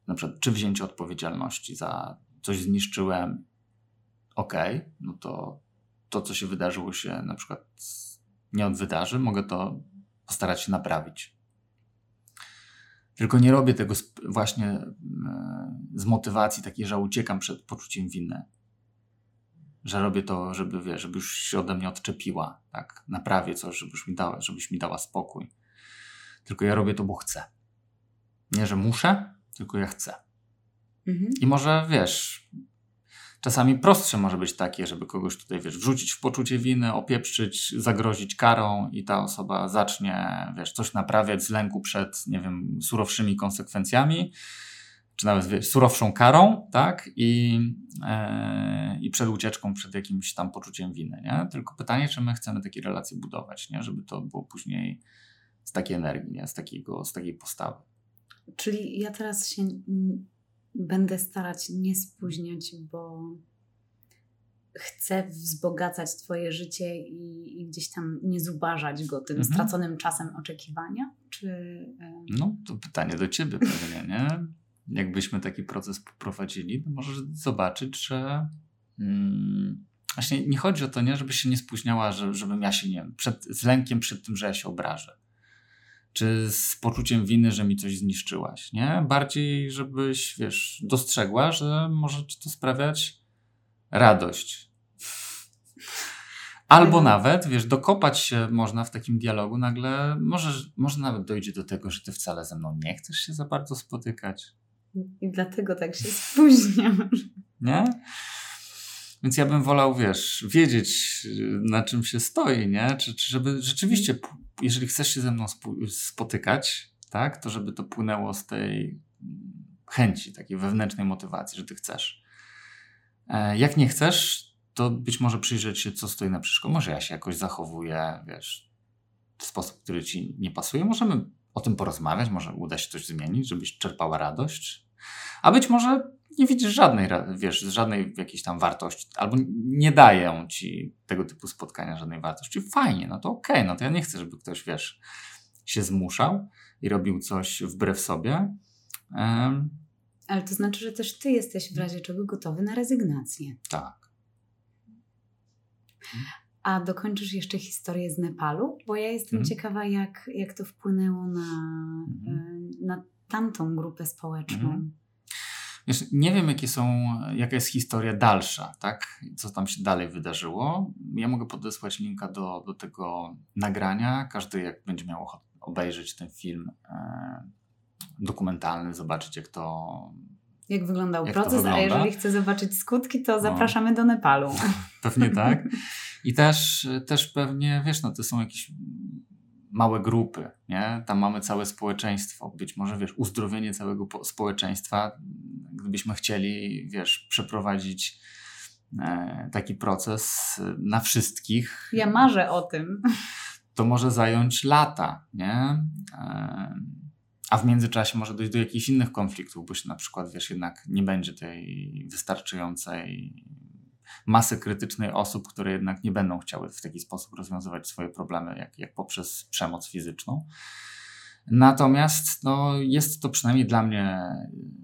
na przykład, czy wzięcie odpowiedzialności za coś zniszczyłem, ok, no to to, co się wydarzyło, się na przykład nie odwydarzy, mogę to postarać się naprawić. Tylko nie robię tego właśnie e, z motywacji takiej, że uciekam przed poczuciem winy. Że robię to, żeby, wiesz, żeby już się ode mnie odczepiła, tak? Naprawię coś, żebyś mi dała, żebyś mi dała spokój. Tylko ja robię to, bo chcę. Nie, że muszę, tylko ja chcę. Mhm. I może, wiesz, czasami prostsze może być takie, żeby kogoś tutaj, wiesz, wrzucić w poczucie winy, opieprzyć, zagrozić karą i ta osoba zacznie, wiesz, coś naprawiać z lęku przed, nie wiem, surowszymi konsekwencjami, czy nawet, wiesz, surowszą karą, tak? I, e, i przed ucieczką, przed jakimś tam poczuciem winy, nie? Tylko pytanie, czy my chcemy takie relacje budować, nie? Żeby to było później z takiej energii, nie? Z, takiego, z takiej postawy. Czyli ja teraz się będę starać nie spóźniać, bo chcę wzbogacać Twoje życie i, i gdzieś tam nie zubażać go tym mhm. straconym czasem oczekiwania? Czy, No, to pytanie do Ciebie pewnie, nie? Jakbyśmy taki proces poprowadzili, to możesz zobaczyć, że mm, właśnie nie chodzi o to, nie, żebyś się nie spóźniała, że, żebym ja się, nie przed, z lękiem przed tym, że ja się obrażę czy z poczuciem winy, że mi coś zniszczyłaś, nie? Bardziej, żebyś, wiesz, dostrzegła, że może ci to sprawiać radość. Albo mhm. nawet, wiesz, dokopać się można w takim dialogu, nagle może, może nawet dojdzie do tego, że ty wcale ze mną nie chcesz się za bardzo spotykać. I dlatego tak się spóźniam. Nie? Więc ja bym wolał, wiesz, wiedzieć, na czym się stoi, nie? Czy, czy żeby rzeczywiście, jeżeli chcesz się ze mną spotykać, tak, to żeby to płynęło z tej chęci, takiej wewnętrznej motywacji, że ty chcesz. E, jak nie chcesz, to być może przyjrzeć się, co stoi na przeszkodzie. Może ja się jakoś zachowuję, wiesz, w sposób, który ci nie pasuje. Możemy o tym porozmawiać, może uda się coś zmienić, żebyś czerpała radość. A być może nie widzisz żadnej, wiesz, żadnej jakiejś tam wartości, albo nie dają ci tego typu spotkania żadnej wartości. Fajnie, no to okej, okay, no to ja nie chcę, żeby ktoś, wiesz, się zmuszał i robił coś wbrew sobie. Um, Ale to znaczy, że też ty jesteś w razie czego gotowy na rezygnację. Tak. A dokończysz jeszcze historię z Nepalu? Bo ja jestem hmm. ciekawa, jak, jak to wpłynęło na, hmm. na tamtą grupę społeczną. Hmm. Wiesz, nie wiem, jakie są, jaka jest historia dalsza, tak? Co tam się dalej wydarzyło. Ja mogę podesłać linka do, do tego nagrania. Każdy, jak będzie miał ochotę obejrzeć ten film e, dokumentalny, zobaczyć, jak to. Jak wyglądał jak proces, wygląda. a jeżeli chce zobaczyć skutki, to no. zapraszamy no. do Nepalu. Pewnie tak. I też, też pewnie, wiesz, no to są jakieś małe grupy, nie? Tam mamy całe społeczeństwo. Być może, wiesz, uzdrowienie całego społeczeństwa, gdybyśmy chcieli, wiesz, przeprowadzić e, taki proces na wszystkich. Ja marzę o tym. To może zająć lata, nie? E, a w międzyczasie może dojść do jakichś innych konfliktów, bo się na przykład, wiesz, jednak nie będzie tej wystarczającej masy krytycznej osób, które jednak nie będą chciały w taki sposób rozwiązywać swoje problemy, jak, jak poprzez przemoc fizyczną. Natomiast no, jest to przynajmniej dla mnie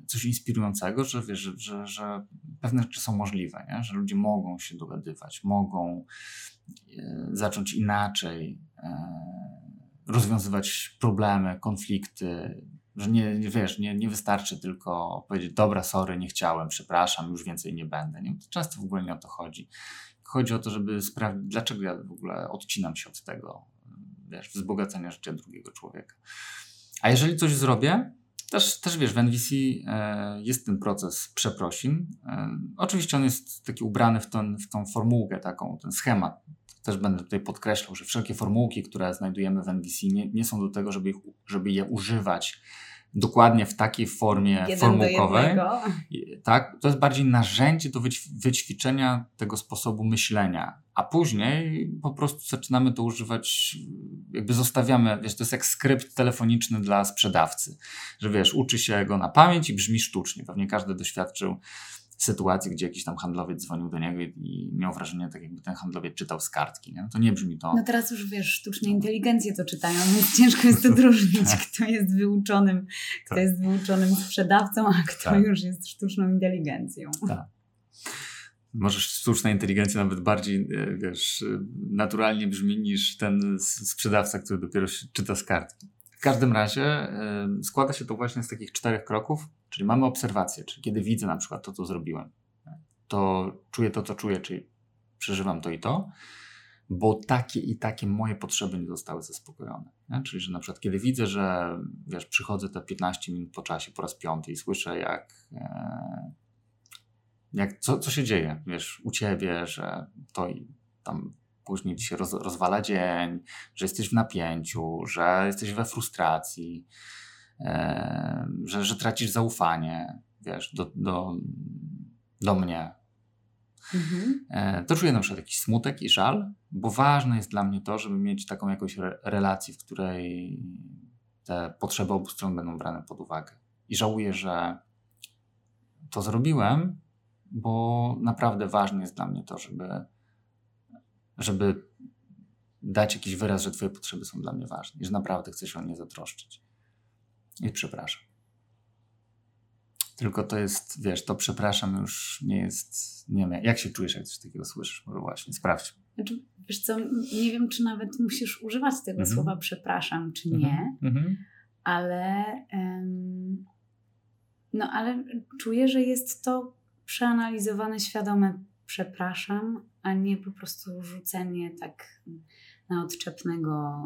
coś inspirującego, że, wiesz, że, że, że pewne rzeczy są możliwe, nie? że ludzie mogą się dogadywać, mogą e, zacząć inaczej e, rozwiązywać problemy, konflikty, że nie, wiesz, nie, nie wystarczy tylko powiedzieć, dobra, sorry, nie chciałem, przepraszam, już więcej nie będę. Nie? Często w ogóle nie o to chodzi. Chodzi o to, żeby sprawdzić, dlaczego ja w ogóle odcinam się od tego, wiesz, wzbogacenia życia drugiego człowieka. A jeżeli coś zrobię, też, też wiesz, w NVC e, jest ten proces przeprosin. E, oczywiście on jest taki ubrany w, ten, w tą formułkę taką, ten schemat. Też będę tutaj podkreślał, że wszelkie formułki, które znajdujemy w NVC nie, nie są do tego, żeby, ich, żeby je używać dokładnie w takiej formie Jeden formułkowej. Tak, to jest bardziej narzędzie do wyćwiczenia tego sposobu myślenia, a później po prostu zaczynamy to używać, jakby zostawiamy, wiesz, to jest jak skrypt telefoniczny dla sprzedawcy, że wiesz, uczy się go na pamięć i brzmi sztucznie. Pewnie każdy doświadczył sytuacji, gdzie jakiś tam handlowiec dzwonił do niego i miał wrażenie, tak jakby ten handlowiec czytał z kartki. Nie? No to nie brzmi to. No teraz już wiesz, sztuczne inteligencje to czytają, więc ciężko jest odróżnić, kto jest wyuczonym, kto tak. jest wyuczonym sprzedawcą, a kto tak. już jest sztuczną inteligencją. Tak. Może sztuczna inteligencja nawet bardziej, e, wiesz, naturalnie brzmi niż ten sprzedawca, który dopiero czyta z kartki. W każdym razie y, składa się to właśnie z takich czterech kroków, czyli mamy obserwację, czyli kiedy widzę na przykład to, co zrobiłem, to czuję to, co czuję, czyli przeżywam to i to, bo takie i takie moje potrzeby nie zostały zaspokojone. Nie? Czyli, że na przykład kiedy widzę, że wiesz, przychodzę te 15 minut po czasie po raz piąty i słyszę, jak, e, jak co, co się dzieje, wiesz, u ciebie, że to i tam później ci się roz, rozwala dzień, że jesteś w napięciu, że jesteś we frustracji, że, że tracisz zaufanie, wiesz, do, do, do mnie. Mhm. E, to czuję na przykład jakiś smutek i żal, bo ważne jest dla mnie to, żeby mieć taką jakąś re relację, w której te potrzeby obu stron będą brane pod uwagę. I żałuję, że to zrobiłem, bo naprawdę ważne jest dla mnie to, żeby żeby dać jakiś wyraz, że Twoje potrzeby są dla mnie ważne i że naprawdę chcesz się o nie zatroszczyć. I przepraszam. Tylko to jest, wiesz, to przepraszam już nie jest, nie wiem, jak się czujesz, jak coś takiego słyszysz? Może właśnie, sprawdź. Znaczy, wiesz co, nie wiem, czy nawet musisz używać tego mhm. słowa przepraszam, czy nie, mhm. mhm. ale no, ale czuję, że jest to przeanalizowane, świadome przepraszam, a nie po prostu rzucenie tak na odczepnego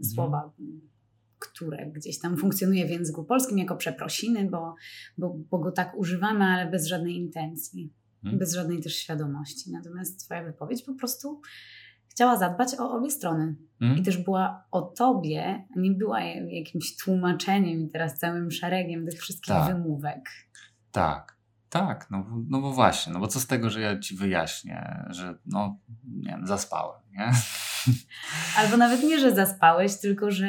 y, słowa, które gdzieś tam funkcjonuje w języku polskim jako przeprosiny, bo, bo, bo go tak używamy, ale bez żadnej intencji, mhm. bez żadnej też świadomości. Natomiast Twoja wypowiedź po prostu chciała zadbać o obie strony. Mhm. I też była o tobie, nie była jakimś tłumaczeniem i teraz całym szeregiem tych wszystkich tak. wymówek. Tak. Tak, no, no bo właśnie, no bo co z tego, że ja ci wyjaśnię, że no, nie wiem, zaspałem, nie? Albo nawet nie, że zaspałeś, tylko że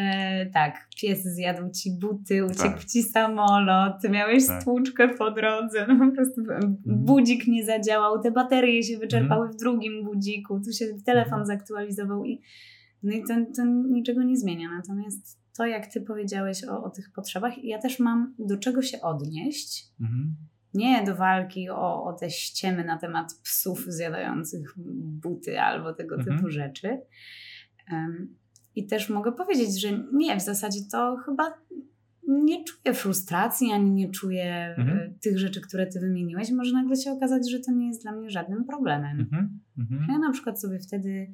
tak, pies zjadł ci buty, uciekł tak. ci samolot, miałeś tak. stłuczkę po drodze, no po prostu mhm. budzik nie zadziałał, te baterie się wyczerpały mhm. w drugim budziku, tu się telefon mhm. zaktualizował i no i to, to niczego nie zmienia. Natomiast to, jak ty powiedziałeś o, o tych potrzebach, ja też mam do czego się odnieść. Mhm nie do walki o, o te ściemy na temat psów zjadających buty albo tego mhm. typu rzeczy. Um, I też mogę powiedzieć, że nie, w zasadzie to chyba nie czuję frustracji, ani nie czuję mhm. E, tych rzeczy, które ty wymieniłeś. Może nagle się okazać, że to nie jest dla mnie żadnym problemem. Mhm. mhm. Ja na przykład sobie wtedy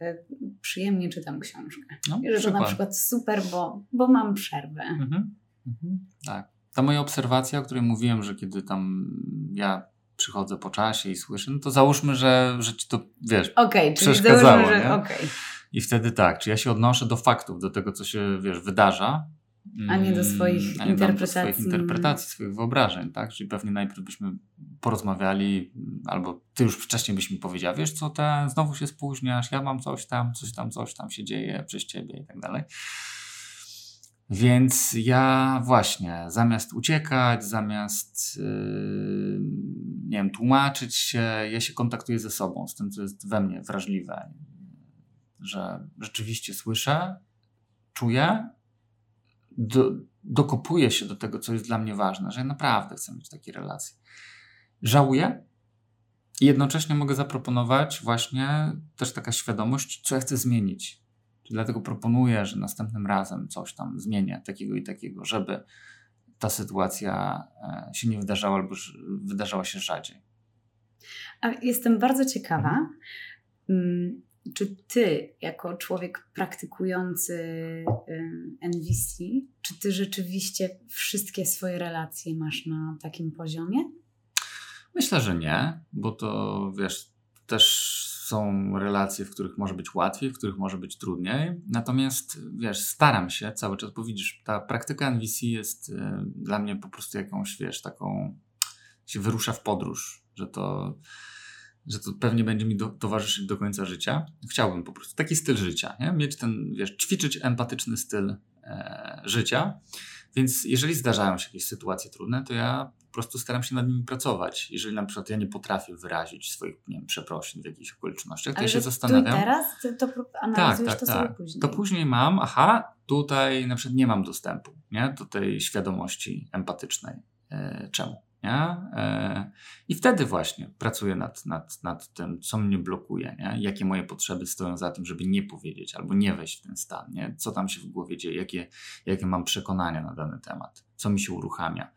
e, przyjemnie czytam książkę. No, że to na przykład super, bo, bo mam przerwę. Mhm. Mhm. Tak ta moja obserwacja, o której mówiłem, że kiedy tam ja przychodzę po czasie i słyszę, no to załóżmy, że, że ci to, wiesz, okay, przeszkadzało, załóżmy, że, okay. I wtedy tak, czy ja się odnoszę do faktów, do tego, co się, wiesz, wydarza, a nie do swoich a nie interpretacji. Do swoich interpretacji, swoich wyobrażeń, tak? Czyli pewnie najpierw byśmy porozmawiali, albo ty już wcześniej byś mi powiedział, wiesz co, ten, znowu się spóźniasz, ja mam coś tam, coś tam, coś tam się dzieje przez ciebie i tak dalej. Więc ja właśnie, zamiast uciekać, zamiast yy, nie wiem, tłumaczyć się, ja się kontaktuję ze sobą, z tym, co jest we mnie wrażliwe, że rzeczywiście słyszę, czuję, do, dokopuję się do tego, co jest dla mnie ważne, że ja naprawdę chcę mieć takie relacje. Żałuję i jednocześnie mogę zaproponować właśnie też taka świadomość, co ja chcę zmienić Dlatego proponuję, że następnym razem coś tam zmienię takiego i takiego, żeby ta sytuacja e, się nie wydarzała albo wydarzała się rzadziej. A jestem bardzo ciekawa, mm, czy ty, jako człowiek praktykujący NVC, czy ty rzeczywiście wszystkie swoje relacje masz na takim poziomie? Myślę, że nie, bo to wiesz, też są relacje, w których może być łatwiej, w których może być trudniej. Natomiast wiesz, staram się cały czas, bo widzisz, ta praktyka NVC jest y, dla mnie po prostu jakąś, wiesz, taką się wyrusza w podróż, że to że to pewnie będzie mi do, towarzyszyć do końca życia. Chciałbym po prostu taki styl życia, nie? mieć ten, wiesz, ćwiczyć empatyczny styl e, życia. Więc jeżeli zdarzają się jakieś sytuacje trudne, to ja po prostu staram się nad nimi pracować. Jeżeli na przykład ja nie potrafię wyrazić swoich nie wiem, przeprosin w jakichś okolicznościach, to Ale ja się zastanawiam. Tu teraz to Tak, analizujesz tak, to sobie tak. później. To później mam, aha, tutaj na przykład nie mam dostępu nie? do tej świadomości empatycznej. E, czemu? Nie? E, I wtedy właśnie pracuję nad, nad, nad tym, co mnie blokuje, nie? jakie moje potrzeby stoją za tym, żeby nie powiedzieć albo nie wejść w ten stan, nie? co tam się w głowie dzieje, jakie, jakie mam przekonania na dany temat, co mi się uruchamia.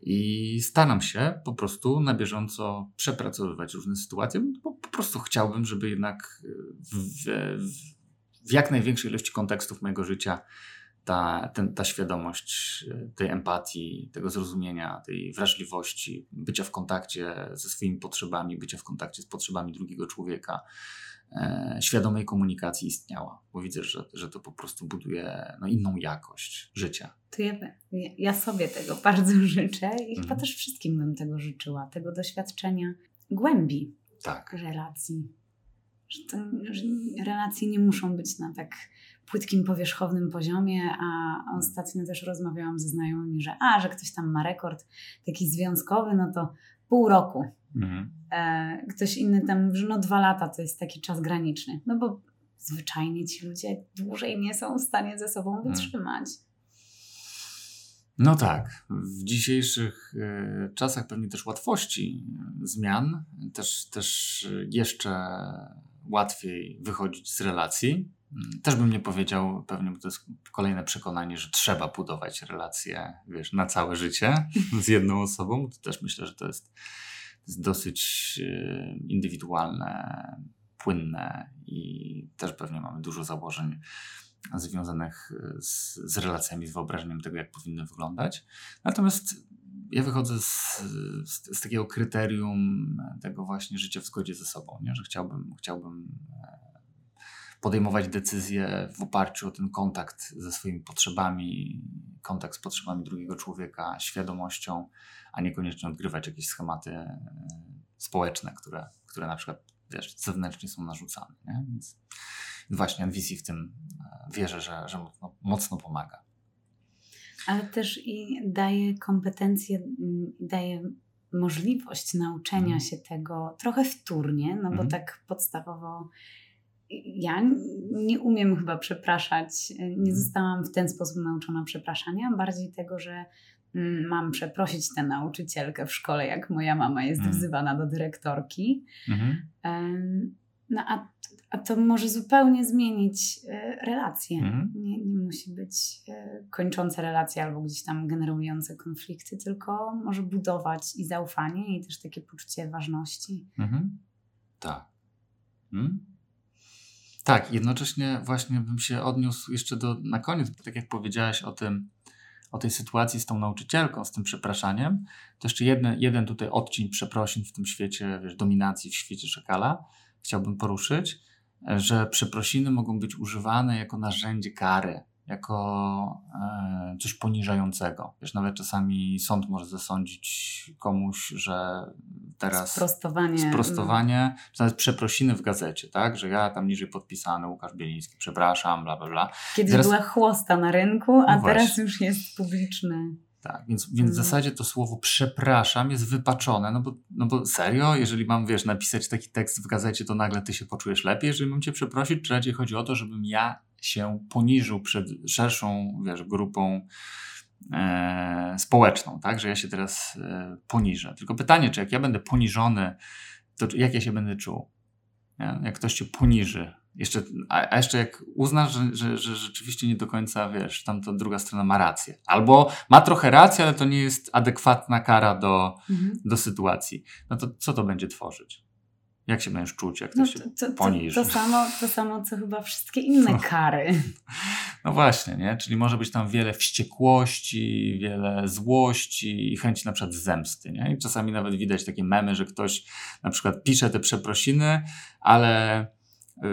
I staram się po prostu na bieżąco przepracowywać różne sytuacje, bo po prostu chciałbym, żeby jednak w, w, w jak największej ilości kontekstów mojego życia ta, ten, ta świadomość e, tej empatii, tego zrozumienia, tej wrażliwości, bycia w kontakcie ze swoimi potrzebami, bycia w kontakcie z potrzebami drugiego człowieka, e, świadomej komunikacji istniała. Bo widzę, że, że to po prostu buduje no, inną jakość życia. To ja, ja sobie tego bardzo życzę i chyba Mhm. też wszystkim bym tego życzyła, tego doświadczenia głębi Tak. relacji. Że, to, że relacje nie muszą być na tak płytkim, powierzchownym poziomie, a ostatnio też rozmawiałam ze znajomymi, że a, że ktoś tam ma rekord taki związkowy, no to pół roku. Mhm. E, ktoś inny tam mówi, że no dwa lata to jest taki czas graniczny. No bo zwyczajnie ci ludzie dłużej nie są w stanie ze sobą Mhm. wytrzymać. No tak, w dzisiejszych e, czasach pewnie też łatwości e, zmian, też, też jeszcze łatwiej wychodzić z relacji. Też bym nie powiedział, pewnie bo to jest kolejne przekonanie, że trzeba budować relacje, wiesz, na całe życie z jedną osobą. To też myślę, że to jest, to jest dosyć e, indywidualne, płynne i też pewnie mamy dużo założeń związanych z, z relacjami, z wyobrażeniem tego, jak powinny wyglądać. Natomiast ja wychodzę z, z, z takiego kryterium tego właśnie życia w zgodzie ze sobą, nie? że chciałbym, chciałbym e, podejmować decyzje w oparciu o ten kontakt ze swoimi potrzebami, kontakt z potrzebami drugiego człowieka, świadomością, a niekoniecznie odgrywać jakieś schematy e, społeczne, które, które na przykład wiesz, zewnętrznie są narzucane. Nie? Więc właśnie NVC w tym e, wierzę, że, że mocno, mocno pomaga. Ale też i daje kompetencje, mm, daje możliwość nauczenia Mhm. się tego trochę wtórnie, no bo Mhm. tak podstawowo ja nie umiem chyba przepraszać, nie Mhm. zostałam w ten sposób nauczona przepraszania, bardziej tego, że mm, mam przeprosić tę nauczycielkę w szkole, jak moja mama jest Mhm. wzywana do dyrektorki. Mhm. No a, a to może zupełnie zmienić e, relacje. Mhm. Nie, nie musi być e, kończące relacje albo gdzieś tam generujące konflikty, tylko może budować i zaufanie, i też takie poczucie ważności. Mhm. Tak. Mhm. Tak, jednocześnie właśnie bym się odniósł jeszcze do, na koniec, bo tak jak powiedziałaś o tym, o tej sytuacji z tą nauczycielką, z tym przepraszaniem, to jeszcze jeden, jeden tutaj odcień przeprosin w tym świecie, wiesz, dominacji w świecie szakala chciałbym poruszyć, że przeprosiny mogą być używane jako narzędzie kary, jako e, coś poniżającego. Wiesz, nawet czasami sąd może zasądzić komuś, że teraz Sprostowanie. sprostowanie, czy nawet przeprosiny w gazecie, tak? Że ja tam niżej podpisany, Łukasz Bieliński, przepraszam, bla, bla, bla. Kiedyś Teraz- była chłosta na rynku, a No teraz już jest publiczny. Tak, więc, więc w Mhm. zasadzie to słowo przepraszam jest wypaczone, no bo, no bo serio, jeżeli mam, wiesz, napisać taki tekst w gazecie, to nagle ty się poczujesz lepiej, jeżeli mam cię przeprosić, czy raczej chodzi o to, żebym ja się poniżył przed szerszą, wiesz, grupą e, społeczną, tak, że ja się teraz e, poniżę. Tylko pytanie, czy jak ja będę poniżony, to jak ja się będę czuł? Nie? Jak ktoś cię poniży, jeszcze, a, a jeszcze jak uznasz, że, że, że rzeczywiście nie do końca, wiesz, tam to druga strona ma rację. Albo ma trochę rację, ale to nie jest adekwatna kara do, Mhm. do sytuacji. No to co to będzie tworzyć? Jak się będziesz czuć, jak No to, się to, to, to, samo, to samo, co chyba wszystkie inne kary. No właśnie, nie? Czyli może być tam wiele wściekłości, wiele złości i chęci na przykład zemsty, nie? I czasami nawet widać takie memy, że ktoś na przykład pisze te przeprosiny, ale y,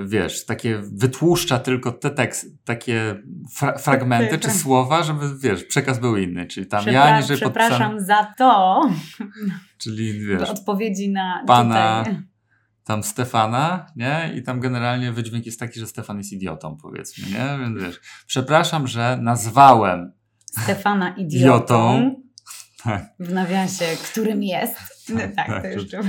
wiesz, takie wytłuszcza tylko te tekst, takie fra fragmenty czy słowa, żeby, wiesz, przekaz był inny. Czyli tam Przepra- ja niżej przepraszam za to. czyli wiesz, odpowiedzi na Pana- tutaj. Tam Stefana, nie? I tam generalnie wydźwięk jest taki, że Stefan jest idiotą, powiedzmy, nie? Więc wiesz, przepraszam, że nazwałem Stefana idiotą. Tak. W nawiasie, którym jest. No, tak, tak, to jeszcze.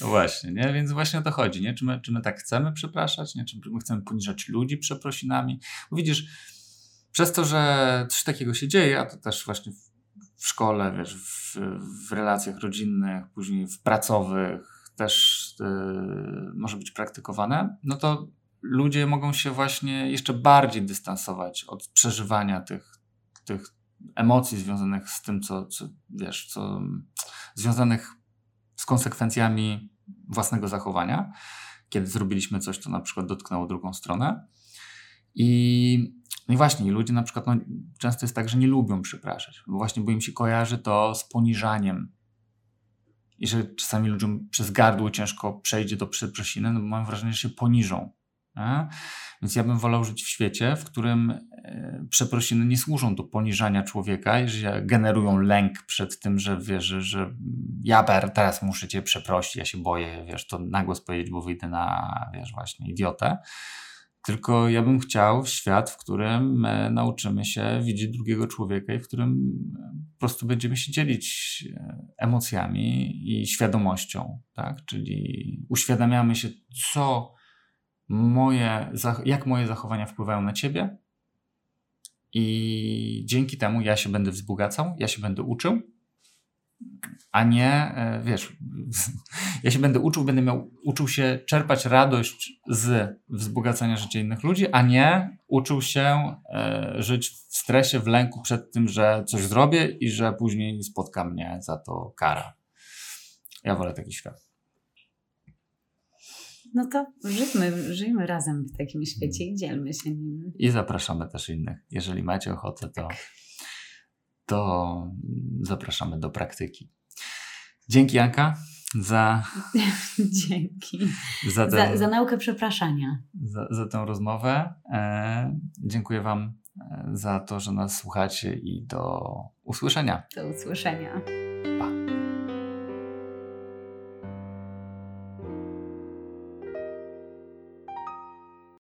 No właśnie, nie? Więc właśnie o to chodzi, nie? Czy my, czy my tak chcemy przepraszać, nie? Czy my chcemy poniżać ludzi przeprosinami? Bo widzisz, przez to, że coś takiego się dzieje, a to też właśnie w szkole, wiesz, w, w relacjach rodzinnych, później w pracowych też yy, może być praktykowane, no to ludzie mogą się właśnie jeszcze bardziej dystansować od przeżywania tych, tych emocji związanych z tym, co, co wiesz, co związanych z konsekwencjami własnego zachowania, kiedy zrobiliśmy coś, co na przykład dotknęło drugą stronę. I, no i właśnie, ludzie na przykład no, często jest tak, że nie lubią przepraszać, bo właśnie bo im się kojarzy to z poniżaniem. I że czasami ludziom przez gardło ciężko przejdzie do przeprosiny, no bo mam wrażenie, że się poniżą. Nie? Więc ja bym wolał żyć w świecie, w którym e, przeprosiny nie służą do poniżania człowieka i że generują lęk przed tym, że wiesz, że, że ja teraz muszę cię przeprosić, ja się boję, wiesz, to na głos bo wyjdę na, wiesz, właśnie idiotę. Tylko ja bym chciał świat, w którym nauczymy się widzieć drugiego człowieka i w którym po prostu będziemy się dzielić e, emocjami i świadomością, tak? Czyli uświadamiamy się, co moje, jak moje zachowania wpływają na ciebie. I dzięki temu ja się będę wzbogacał, ja się będę uczył, a nie, e, wiesz, ja się będę uczył, będę miał, uczył się czerpać radość z wzbogacania życia innych ludzi, a nie uczył się e, żyć w stresie, w lęku przed tym, że coś zrobię i że później spotka mnie za to kara. Ja wolę taki świat. No to żyjmy, żyjmy razem w takim świecie i dzielmy się nim. I zapraszamy też innych. Jeżeli macie ochotę, to, tak. To zapraszamy do praktyki. Dzięki Anka za. Dzięki. Za, za, za, naukę przepraszania. Za, za tę rozmowę. E, dziękuję Wam e, za to, że nas słuchacie i do usłyszenia. Do usłyszenia. Pa.